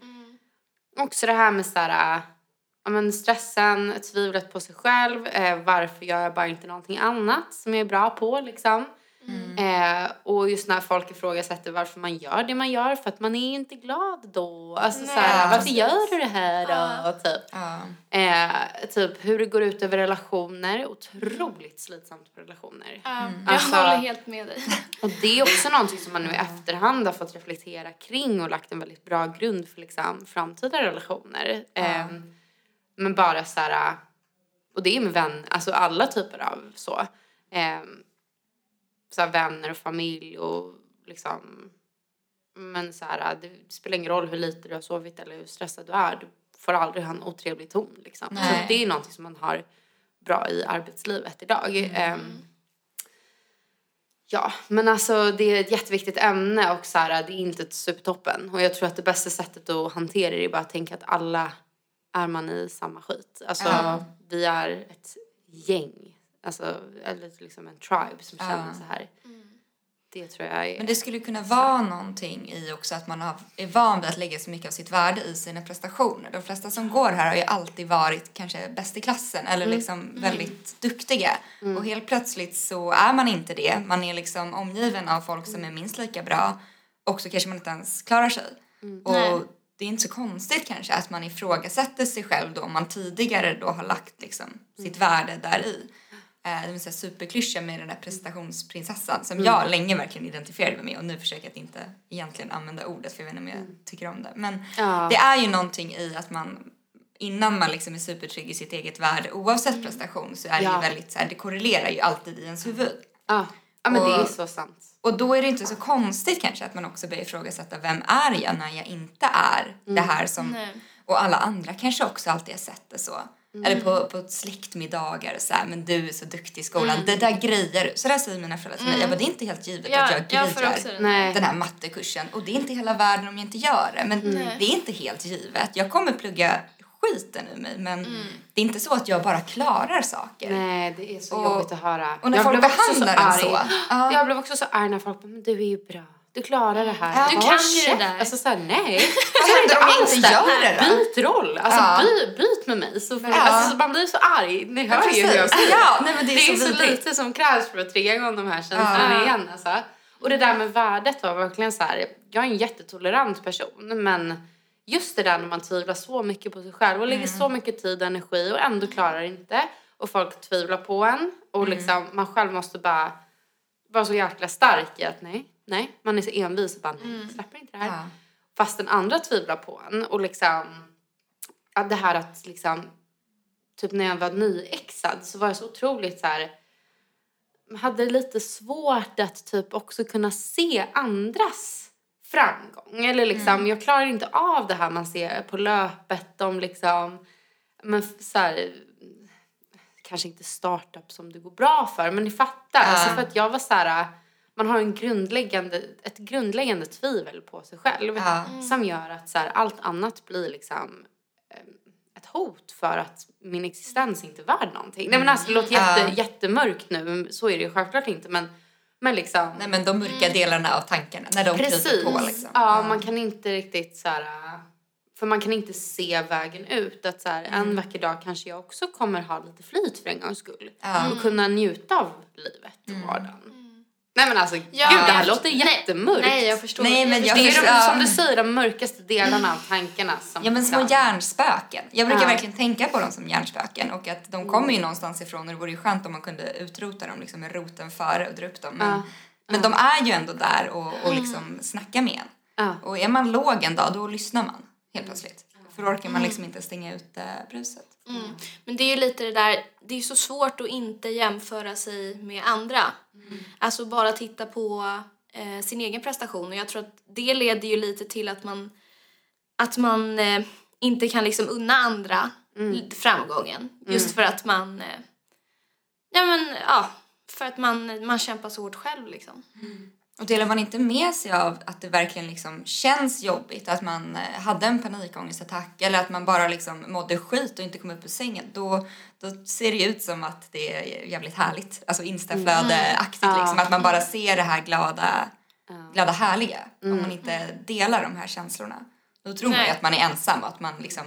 Också det här med så här, ja, men stressen, tvivlet på sig själv. Eh, varför gör jag bara inte någonting annat som jag är bra på liksom. Eh, och just när folk ifrågasätter varför man gör det man gör för att man är inte glad då. Alltså så här, Nej, varför gör du det här då? Ja. Typ. Ja. Eh, typ hur det går ut över relationer. Otroligt slitsamt på relationer. Jag Alltså- håller helt med dig. Och det är också någonting som man nu i efterhand har fått reflektera kring och lagt en väldigt bra grund för liksom framtida relationer. Ehm, men bara så här, och det är med vänner, alltså alla typer av så. Så här vänner och familj och liksom men så här, det spelar ingen roll hur lite du har sovit eller hur stressad du är. Du får aldrig ha en otrevlig ton liksom. Så det är någonting som man har bra i arbetslivet idag. Ehm, Ja, men alltså det är ett jätteviktigt ämne och så här, det är inte supertoppen. Och jag tror att det bästa sättet att hantera det är bara att tänka att alla är man i samma skit. Alltså Ja. vi är ett gäng, alltså eller liksom en tribe som Ja. känner så här. Det tror jag är... Men det skulle kunna vara någonting i också att man har, är van vid att lägga så mycket av sitt värde i sina prestationer. De flesta som går här har ju alltid varit kanske bäst i klassen eller liksom väldigt duktiga. Och helt plötsligt så är man inte det. Man är liksom omgiven av folk som är minst lika bra och så kanske man inte ens klarar sig. Och Nej. det är inte så konstigt kanske att man ifrågasätter sig själv då om man tidigare då har lagt liksom sitt värde där i. eh, det vill säga superklyscha med den där prestationsprinsessan som Mm. jag länge verkligen identifierade mig med och nu försöker jag inte egentligen använda ordet för jag vet inte om jag Mm. tycker om det. Men Ja. det är ju någonting i att man innan man liksom är supertrygg i sitt eget värde oavsett prestation så är det Ja. ju väldigt så här, det korrelerar ju alltid i ens huvud. Ja, ja men det är Och- så sant. Och då är det inte så konstigt kanske att man också börjar ifrågasätta vem är jag när jag inte är det här som... Nej. Och alla andra kanske också alltid har sett det så. Mm. Eller på, på släktmiddagar så här, men du är så duktig i skolan, det där grejer. Så där säger mina föräldrar till mig. Jag bara, det är inte helt givet Ja, att jag också den. Här mattekursen. Och det är inte hela världen om jag inte gör det. Men Nej. det är inte helt givet. Jag kommer plugga skiten ur mig men det är inte så att jag bara klarar saker. Nej, det är så Och- jobbigt att höra. och när jag folk behandlar en så. Ja. Jag blev också så arg när folk bara, men du är ju bra. Du klarar det här. Ja, du Bara, kan ju det där. Alltså såhär, nej. Vad händer om jag inte gör det då? Byt roll. Alltså Ja. by, byt med mig. Så Ja. alltså, så man blir så arg. Ni hör ju hur jag. Ja, nej, men det det är är så så lite som krävs för att trigga igång de här känslorna Ja. igen. Alltså. Och det där med värdet var verkligen så här. Jag är en jättetolerant person men just det där när man tvivlar så mycket på sig själv och lägger så mycket tid och energi och ändå klarar inte och folk tvivlar på en och liksom man själv måste bara vara så jäkla stark i att nej, nej, man är så envis och bara nej, jag släpper inte det här. Ja. Fast den andra tvivlar på en och liksom att det här att liksom typ när jag var nyexad så var jag så otroligt så här hade lite svårt att typ också kunna se andras framgång. Eller liksom, jag klarar inte av det här man ser på löpet om liksom, men så här, kanske inte startup som det går bra för, men ni fattar. Ja. Alltså för att jag var så här, man har en grundläggande, ett grundläggande tvivel på sig själv Ja. som gör att så här, allt annat blir liksom eh, ett hot för att min existens inte är värd någonting. Nej men alltså det låter jätte, Ja. jättemörkt nu, så är det ju självklart inte men, men liksom Nej men de mörka delarna av tankarna när de Precis. på liksom. Ja, man kan inte riktigt så här... För man kan inte se vägen ut. Att så här, en vacker dag kanske jag också kommer ha lite flyt för en gångs skull. Ja. Och kunna njuta av livet och vardagen. Nej men alltså, Ja, gud det här låter nej, jättemörkt. Nej, jag förstår. Nej, men jag det är förstår- de, som du säger de mörkaste delarna av tankarna. Som Ja men små liksom- hjärnspöken. Jag brukar Ja. verkligen tänka på dem som hjärnspöken och att de kommer ju någonstans ifrån och det vore ju skönt om man kunde utrota dem liksom med roten före och dra upp dem. Men, Ja. men de är ju ändå där och, och liksom snackar med en. Ja. Och är man låg en dag då lyssnar man helt plötsligt. För då orkar man liksom inte stänga ut eh, bruset. Mm. Men det är ju lite det där, det är så svårt att inte jämföra sig med andra. Alltså bara titta på eh, sin egen prestation och jag tror att det leder ju lite till att man, att man eh, inte kan liksom unna andra l- framgången. Just för att man, eh, ja men ja, för att man, man kämpar så hårt själv liksom. Och delar man inte med sig av att det verkligen liksom känns jobbigt, att man eh, hade en panikångestattack eller att man bara liksom mådde skit och inte kom upp ur sängen, då, då ser det ut som att det är jävligt härligt. Alltså instaflödeaktigt Ja. liksom, att man bara ser det här glada, glada härliga. Om man inte delar de här känslorna. Då tror man ju Nej. att man är ensam och att man liksom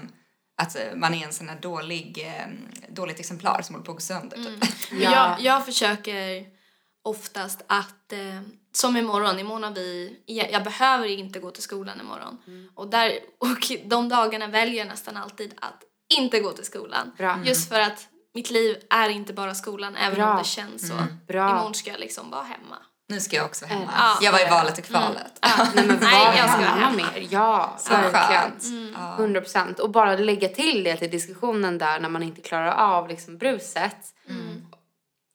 att eh, man är en sån här dålig, eh, dåligt exemplar som håller på att gå sönder. Typ. Men Ja. Jag, jag försöker oftast att, eh, som imorgon, imorgon har vi, jag, jag behöver inte gå till skolan imorgon. Mm. Och, där, och de dagarna väljer jag nästan alltid att inte gå till skolan. Bra. Just för att mitt liv är inte bara skolan, även Bra. om det känns så. Bra. Imorgon ska jag liksom vara hemma. Nu ska jag också vara hemma. Ja. Jag var i valet och kvalet. Nej men Nej, var jag ska hemma hem. mer. Ja, Så verkligen. Ja. 100 procent. Och bara lägga till det till diskussionen där när man inte klarar av liksom bruset.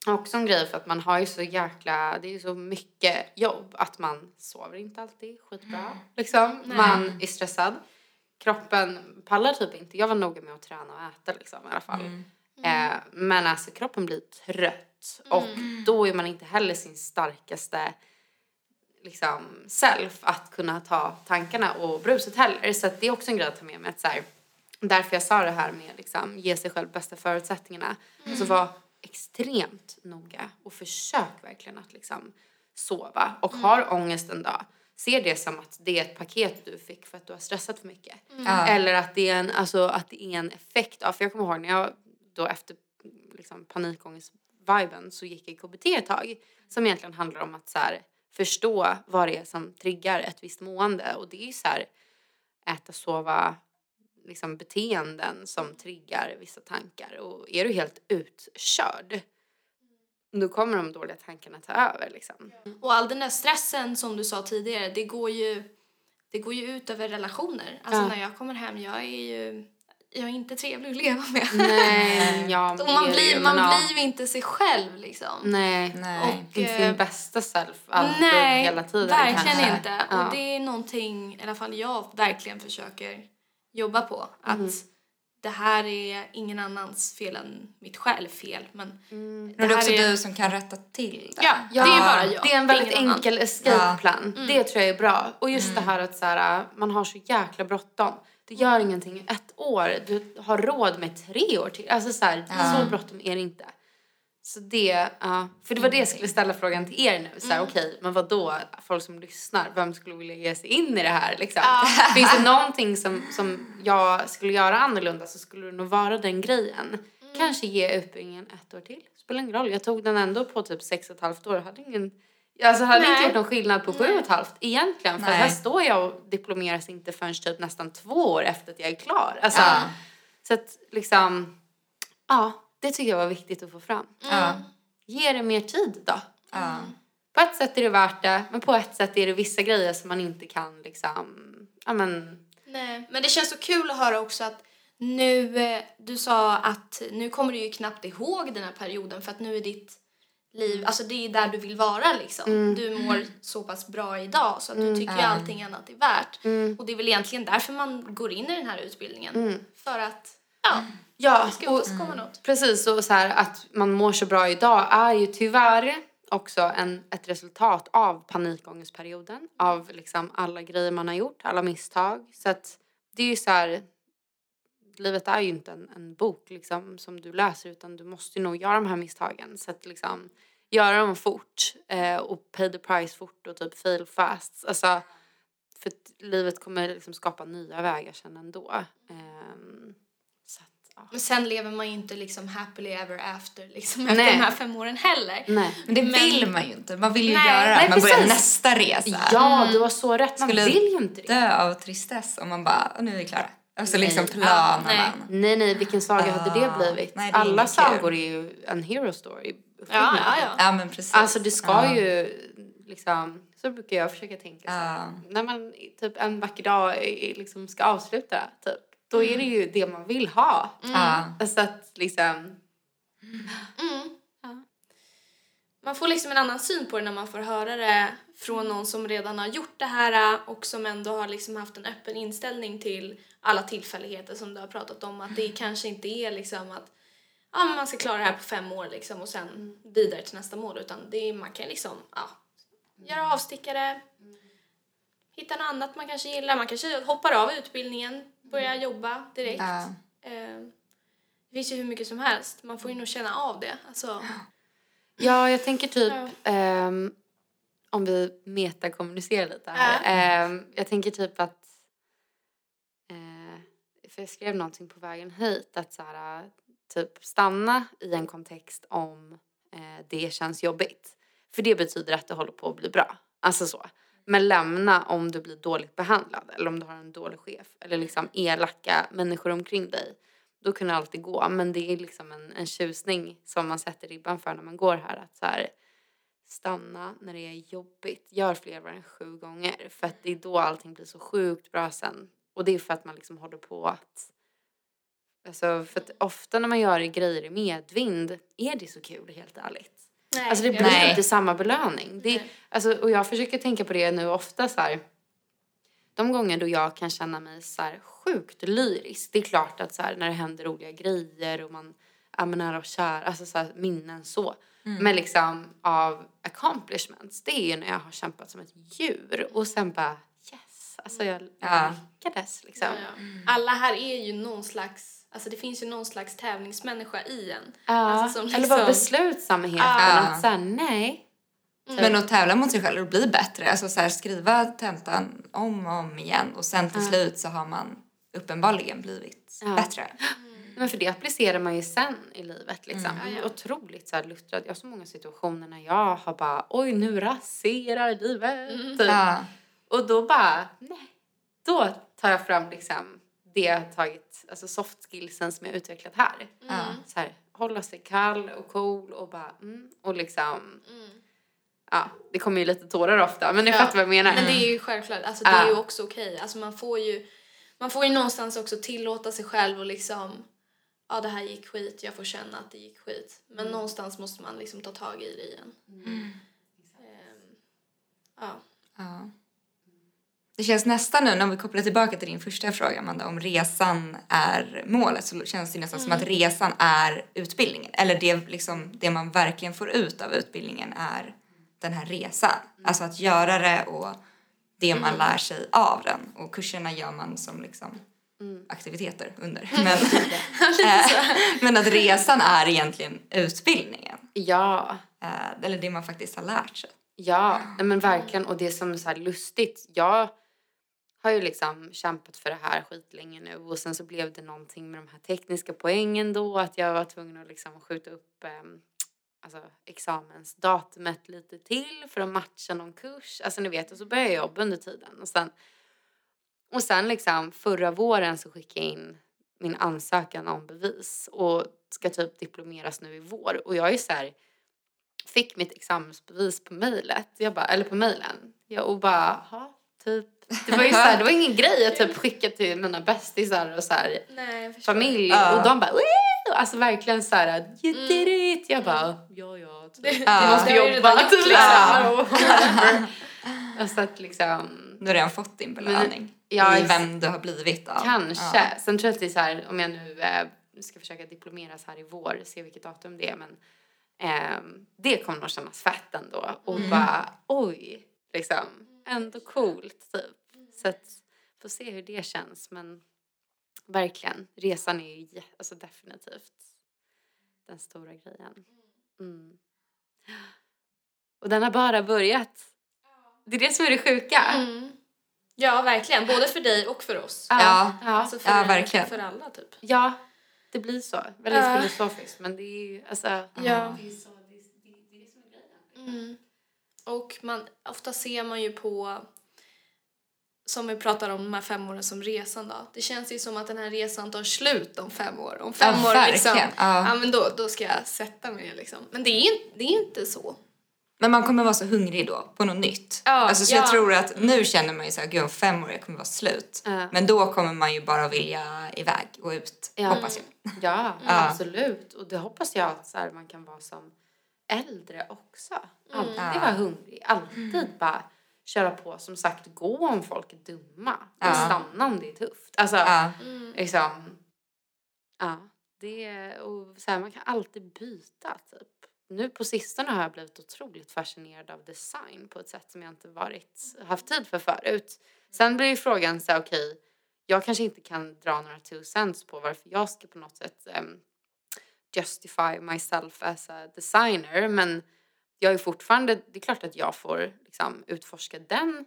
Också en grej för att man har ju så jäkla, det är ju så mycket jobb att man sover inte alltid skitbra. Liksom. Man är stressad. Kroppen pallar typ inte. Jag var noga med att träna och äta liksom i alla fall. Eh, men alltså kroppen blir trött och då är man inte heller sin starkaste liksom self att kunna ta tankarna och bruset heller. Så det är också en grej att ta med mig att så här, därför jag sa det här med liksom ge sig själv bästa förutsättningarna. Alltså var extremt noga och försök verkligen att liksom sova och har ångest en dag. Se det som att det är ett paket du fick för att du har stressat för mycket. Ja. Eller att det, är en, alltså, att det är en effekt av, för jag kommer ihåg när jag då efter liksom, panikångest-viben så gick jag i KBT ett tag. Som egentligen handlar om att så här, förstå vad det är som triggar ett visst mående. Och det är ju så här, äta, sova, liksom beteenden som triggar vissa tankar. Och är du helt utkörd, då kommer de dåliga tankarna ta över liksom. Och all den där stressen som du sa tidigare, det går ju, det går ju ut över relationer. Alltså Ja. när jag kommer hem, jag är ju jag är inte trevlig att leva med. Nej, ja, Och man blir, man blir ju inte sig själv liksom. Nej, Nej. Och, inte eh, sin bästa self alltid Nej, hela tiden verkligen kanske. inte. Ja. Och det är någonting, i alla fall jag verkligen försöker jobba på. Att Mm. det här är ingen annans fel än mitt själv fel. Men Mm. Men det är också är- du som kan rätta till det. ja, Ja, det är bara jag. Det är en väldigt enkel escape-plan. Mm. Det tror jag är bra. Och just det här att så här, man har så jäkla bråttom. Det gör ingenting ett år. Du har råd med tre år till. Alltså så, här, Ja. så bråttom är det inte. Så det, ja. För det var det jag skulle ställa frågan till er nu. Så här, Okej, men vad då folk som lyssnar, vem skulle vilja ge sig in i det här liksom? Finns det någonting som, som jag skulle göra annorlunda så skulle det nog vara den grejen. Kanske ge utbildningen ett år till. Spelar ingen roll. Jag tog den ändå på typ sex och ett halvt år. Hade ingen, alltså hade inte Nej. gjort någon skillnad på sju och ett halvt egentligen. För Nej. här står jag och diplomeras inte förrän typ nästan två år efter att jag är klar. Alltså, Ja. Så att liksom, ja, det tycker jag var viktigt att få fram. Ja. Ge det mer tid då. Ja. På ett sätt är det värt det, men på ett sätt är det vissa grejer som man inte kan liksom, ja men, Nej, men det känns så kul att höra också att nu, eh, du sa att nu kommer du ju knappt ihåg den här perioden för att nu är ditt liv, alltså det är där du vill vara liksom. Du mår så pass bra idag så att du tycker ju Ja. allting annat är värt. Mm. Och det är väl egentligen därför man går in i den här utbildningen. För att, ja, ja, och, något. Precis, och så här att man mår så bra idag är ju tyvärr också en, ett resultat av panikångestperioden. Av liksom alla grejer man har gjort, alla misstag. Så att det är ju så här, livet är ju inte en, en bok liksom som du läser utan du måste ju nog göra de här misstagen. Så att liksom göra dem fort eh, och pay the price fort och typ fail fast. Alltså, för livet kommer liksom skapa nya vägar sen ändå. Att, ja. Men sen lever man ju inte liksom happily ever after liksom Nej. efter de här fem åren heller. Nej. Men det Men- vill man ju inte. Man vill ju Nej, göra nej, att man börjar precis. nästa resa. Ja, du har så rätt. Man Skulle vill ju inte det. Dö av tristess om man bara, "Åh, nu är vi klara. Och så Nej. liksom planar nej. man. Nej, nej, vilken saga hade det Ah, blivit? nej, det Alla sagor är ju en hero story. Ja, ja, ja. Ja men precis. Alltså det ska ja. ju liksom, så brukar jag försöka tänka så. När man typ en vacker dag liksom ska avsluta, typ, då är det ju det man vill ha. Ja. Alltså att liksom, Mm. Man får liksom en annan syn på det när man får höra det från någon som redan har gjort det här och som ändå har liksom haft en öppen inställning till alla tillfälligheter som du har pratat om. Att det kanske inte är liksom att ja, man ska klara det här på fem år liksom och sen vidare till nästa mål utan det är, man kan liksom ja, göra avstickare, hitta något annat man kanske gillar. Man kanske hoppar av utbildningen, börjar jobba direkt. Ja. Eh, det finns ju hur mycket som helst. Man får ju nog känna av det. Alltså, ja jag tänker typ, Ja. ehm, om vi metakommunicerar lite här. Ehm, jag tänker typ att, eh, för jag skrev någonting på vägen hit, att så här, typ stanna i en kontext om eh, det känns jobbigt. För det betyder att det håller på att bli bra. Alltså så. Men lämna om du blir dåligt behandlad eller om du har en dålig chef eller liksom elaka människor omkring dig. Då kan det alltid gå. Men det är liksom en, en tjusning som man sätter ribban för när man går här. Att så här, stanna när det är jobbigt. Gör fler än sju gånger. För att det är då allting blir så sjukt bra sen. Och det är för att man liksom håller på att Alltså, för att ofta när man gör grejer i medvind är det så kul helt ärligt nej, Alltså det jag blir Nej. inte samma belöning. Det, Nej. alltså, och jag försöker tänka på det nu ofta så här. De gånger då jag kan känna mig så här sjukt lyrisk. Det är klart att så här, när det händer roliga grejer och man är med nära och kär, alltså så här, minnen så. Men liksom av accomplishments, det är ju när jag har kämpat som ett djur och sen bara yes, alltså jag Ja. lyckades liksom. Ja, ja. Alla här är ju någon slags, alltså det finns ju någon slags tävlingsmänniska i en. Ja, Alltså, som Eller bara liksom- beslutsamheten Ja. att säga nej. Men att tävla mot sig själv och bli bättre. Alltså så här, skriva tentan om och om igen och sen till Ja. slut så har man uppenbarligen blivit Ja. bättre. Men för det applicerar man ju sen i livet liksom. Mm. Ja, ja. Otroligt så här luttrad. Jag har så många situationer när jag har bara oj nu raserar livet. Mm. Typ. Ja. Och då bara nej. Då tar jag fram liksom det jag har tagit, alltså soft skillsen som jag utvecklat här. Mm. Så här, hålla sig kall och cool och bara mm, och liksom ja, det kommer ju lite tårar ofta men ni Ja, fattar vad jag menar. Men det är ju självklart, alltså det är ju också okej. Alltså man får ju, man får ju någonstans också tillåta sig själv och liksom, ja det här gick skit, jag får känna att det gick skit. Men Mm. någonstans måste man liksom ta tag i det igen. Ehm, ja. Ja. Det känns nästan nu, när vi kopplar tillbaka till din första fråga Amanda, om resan är målet så känns det nästan som att resan är utbildningen. Eller det, liksom, det man verkligen får ut av utbildningen är den här resan. Alltså att göra det och det man lär sig av den. Och kurserna gör man som liksom aktiviteter under. Men, eh, men att resan är egentligen utbildningen. Ja, Eh, eller det man faktiskt har lärt sig. ja, men verkligen och det som är så lustigt, jag har ju liksom kämpat för det här skitlänge nu och sen så blev det någonting med de här tekniska poängen då att jag var tvungen att liksom skjuta upp um, alltså examensdatumet lite till för att matcha någon kurs. Alltså ni vet, och så började jag jobba under tiden och sen och sen liksom förra våren så skickade jag in min ansökan om bevis och ska typ diplomeras nu i vår och jag är så här fick mitt examensbevis på mejlet, eller på mejlen. Och bara, ha, typ. Det var ju så här, det var ingen grej att typ skicka till mina bästisar och så här, Nej, familj Ja. och de bara, Woo! alltså verkligen så här, you did it. Jag bara, ja ja, typ. Det, Ja. det måste jobba redan gjort, liksom. Ja. Och så att liksom, Du har redan fått din belöning. ja, I vem du har blivit av. Kanske. Ja. Sen tror jag att det är så här, om jag nu eh, ska försöka diplomeras här i vår, se vilket datum det är, men ehm, det kommer nog kännas fett ändå. Och bara, oj, liksom, ändå coolt typ. Så att, får se hur det känns, men verkligen, resan är ju alltså definitivt den stora grejen. Mm. Och den har bara börjat. Det är det som är det sjuka. Mm. Ja, verkligen. Både för dig och för oss. Ja. ja. Alltså för, Ja, verkligen. för alla typ. Ja, det blir så. Väldigt Ja. filosofiskt men det är ju alltså... Ja. Det är så, det, är- det, det är det som är grejen. Mm. Och man, ofta ser man ju på, som vi pratar om de här fem åren som resan då. Det känns ju som att den här resan tar slut om fem år. Om fem Ja, år liksom. Ja. ja men då, då ska jag sätta mig ner liksom. Men det är det är inte så. Men man kommer vara så hungrig då på något nytt. Ja, alltså, så ja. jag tror att nu känner man ju så här, gud om fem år jag kommer vara slut. Ja. Men då kommer man ju bara vilja iväg och ut, Ja. hoppas jag. Ja, Ja. absolut. Och det hoppas jag att så här, man kan vara som äldre också. Alltid Ja. vara hungrig. Alltid bara köra på. Som sagt, gå om folk är dumma. Ja. stanna om det är tufft. Alltså, Ja. liksom. Ja, det och så här, man kan alltid byta typ. Nu på sistone har jag blivit otroligt fascinerad av design på ett sätt som jag inte varit, haft tid för förut. Sen blir ju frågan så här, okej, jag kanske inte kan dra några two cents på varför jag ska på något sätt em, justify myself as a designer, men jag är fortfarande, det är klart att jag får liksom utforska den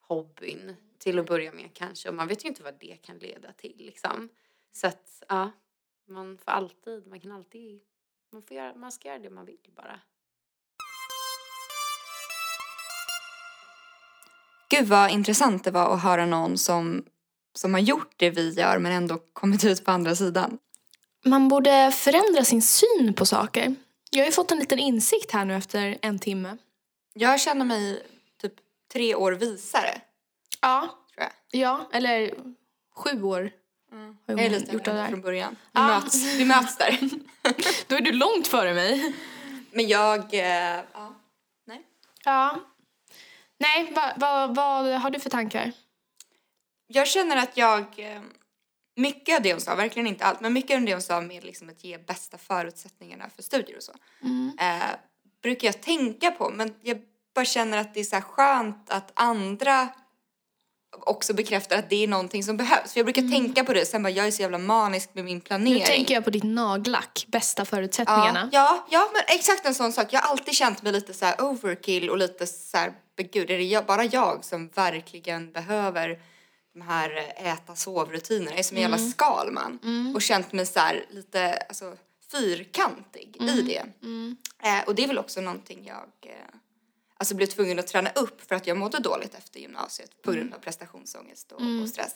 hobbyn till att börja med kanske och man vet ju inte vad det kan leda till liksom. Så att ja, man får alltid, man kan alltid, man, får göra, man ska göra det man vill bara. Gud vad intressant det var att höra någon som, som har gjort det vi gör men ändå kommit ut på andra sidan. Man borde förändra sin syn på saker. Jag har ju fått en liten insikt här nu efter en timme. Jag känner mig typ tre år visare, Ja, tror jag. ja eller sju år har Jag är lite gjort det där. från början. Vi, Ja. möts, vi möts där. Då är du långt före mig. Men jag... Eh, ja. Nej. Ja. Nej, vad vad vad har du för tankar? Jag känner att jag... eh, Mycket av det hon sa, verkligen inte allt, men mycket av det hon sa med liksom att ge bästa förutsättningarna för studier och så. Eh, brukar jag tänka på, men jag bara känner att det är så skönt att andra också bekräftar att det är någonting som behövs. För jag brukar tänka på det, sen bara jag är så jävla manisk med min planering. Nu tänker jag på ditt nagellack, bästa förutsättningarna. Ja, ja, men exakt en sån sak. Jag har alltid känt mig lite så overkill och lite så här, gud, är det jag, bara jag som verkligen behöver de här äta-sovrutinerna? Jag är som en jävla skalman. Och känt mig så här lite alltså, fyrkantig i det. Eh, och det är väl också någonting jag eh, alltså blev tvungen att träna upp för att jag mådde dåligt efter gymnasiet på grund av prestationsångest och, och stress.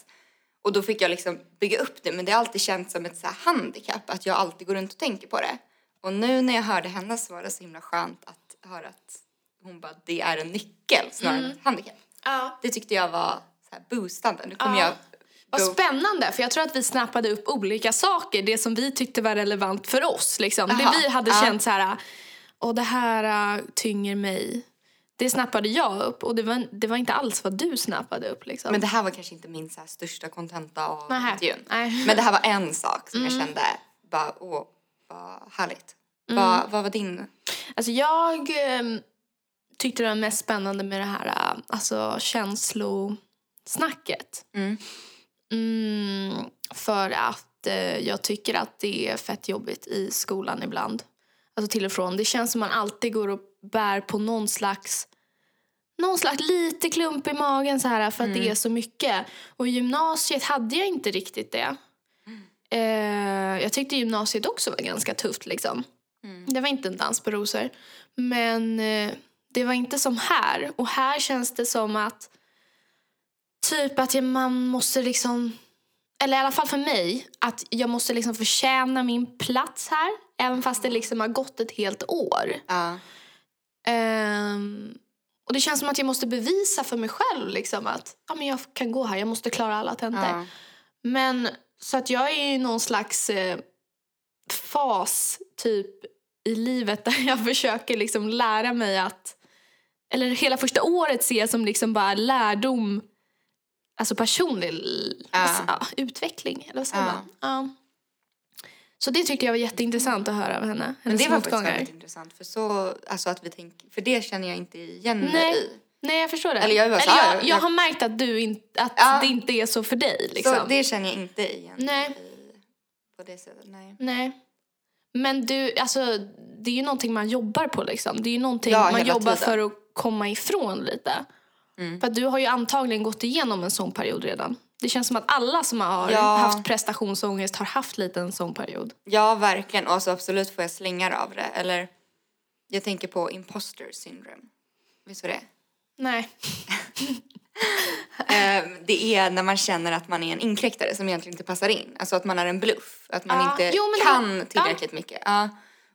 Och då fick jag liksom bygga upp det men det har alltid känts som ett så handikapp att jag alltid går runt och tänker på det. Och nu när jag hörde henne så var det så himla skönt att höra att hon bara det är en nyckel snarare än ett handikapp. Ja. Det tyckte jag var här boostande. Nu kommer Ja. jag Vad spännande, för jag tror att vi snappade upp olika saker. Det som vi tyckte var relevant för oss. Liksom. Aha, Det vi hade ja. känt så här, och det här äh, tynger mig. Det snappade jag upp och det var, det var inte alls vad du snappade upp. Liksom. Men det här var kanske inte min så här största kontenta av Nähä. intervjun. Nej. Mm. Men det här var en sak som jag kände bara, åh, vad härligt. Vad, vad var din? Alltså jag ehm, tyckte det var mest spännande med det här äh, alltså, känslosnacket. Mm. Mm, för att eh, jag tycker att det är fett jobbigt i skolan ibland. Alltså till och från. Det känns som man alltid går och bär på någon slags någon slags lite klump i magen så här för att det är så mycket. Och i gymnasiet hade jag inte riktigt det. Eh, jag tyckte gymnasiet också var ganska tufft liksom. Det var inte en dans på rosor. Men eh, det var inte som här. Och här känns det som att typ att jag, man måste liksom eller i alla fall för mig, att jag måste liksom förtjäna min plats här. Även fast det liksom har gått ett helt år. Ja. Ehm, och det känns som att jag måste bevisa för mig själv liksom att ja, men jag kan gå här, jag måste klara alla tentor. Ja. Men så att jag är i någon slags eh, fas typ i livet där jag försöker liksom lära mig att eller hela första året ser jag som liksom bara lärdom alltså personlig Ja. alltså, ja, utveckling eller vad säger man? Ja. Så det tyckte jag var jätteintressant att höra av henne. Men det var faktiskt väldigt intressant för så, alltså att vi tänker, för det känner jag inte igen mig Nej. i. Nej, jag förstår det. Eller jag Eller här, jag, jag har märkt att, du in, att Ja. det inte är så för dig. Liksom. Så det känner jag inte igen Nej. i på det sättet, nej. Nej. Men du, alltså, det är ju någonting man jobbar på. Liksom. Det är ju någonting Ja, man jobbar tiden. för att komma ifrån lite. Mm. För du har ju antagligen gått igenom en sån period redan. Det känns som att alla som har Ja. haft prestationsångest har haft lite en sån period. Ja, verkligen. Och så absolut får jag slängar av det. Eller jag tänker på imposter syndrome. Visst vad det? Nej. Eh, det är när man känner att man är en inkräktare som egentligen inte passar in. Alltså att man är en bluff. Att man Ja. inte Jo, kan tillräckligt mycket. Ja.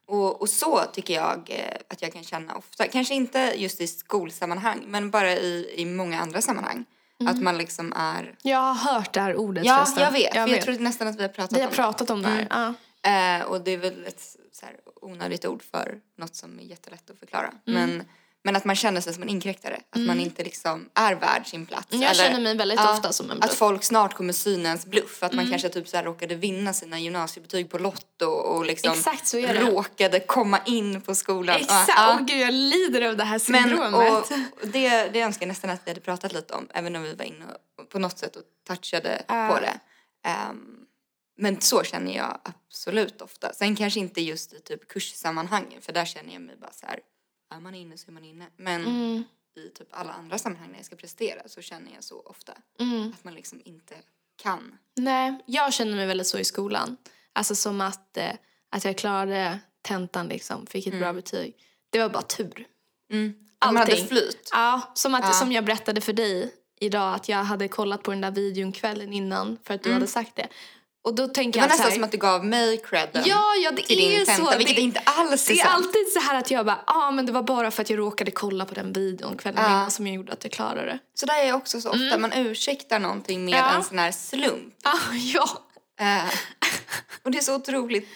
Och, och så tycker jag eh, att jag kan känna ofta. Kanske inte just i skolsammanhang men bara i, i många andra sammanhang. Att man liksom är... Jag har hört det här ordet Ja, förresten. jag vet. Jag för jag vet. tror nästan att vi har pratat Vi har om pratat om det här. Ja. det. Eh, och det är väl ett så här, onödigt ord för något som är jättelätt att förklara. Mm. Men, men att man känner sig som en inkräktare. Att man inte liksom är värd sin plats. Jag känner mig väldigt ofta som en Att bluff. folk snart kommer syna ens bluff. Att Mm. man kanske typ så här råkade vinna sina gymnasiebetyg på Lotto och liksom Exakt så är det. råkade komma in på skolan. Exakt. Ja, Åh gud, jag lider av det här Men, syndromet. och det, det önskar jag nästan att vi hade pratat lite om, även om vi var inne och, på något sätt och touchade Ja. på det. Ehm, men så känner jag absolut ofta. Sen kanske inte just i typ kurssammanhangen, för där känner jag mig bara så här, är man inne så är man inne. Men Mm, i typ alla andra sammanhang när jag ska prestera så känner jag så ofta. mm. Att man liksom inte kan. Nej, jag känner mig väldigt så i skolan. Alltså som att, eh, att jag klarade tentan liksom, fick ett bra betyg. Det var bara tur. Mm. Att man hade Allting. flyt. Ja, som, att, Ja. som jag berättade för dig idag att jag hade kollat på den där videon kvällen innan för att du hade sagt det. Och då Mm. Det tänker var jag nästan här, som att du gav mig credden Ja, ja det till är din tenta, så. vilket det, inte alls är det är sant. alltid så här att jag bara, ja ah, men det var bara för att jag råkade kolla på den videon kvällen Ja. som jag gjorde att jag klarade det. Så där är jag också så ofta, man ursäktar någonting med Mm. Ja. en sån här slump. Ah, ja. Eh, och det är så otroligt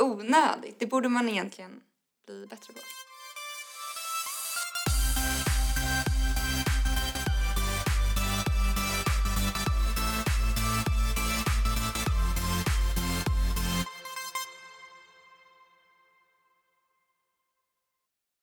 onödigt. Det borde man egentligen bli bättre på.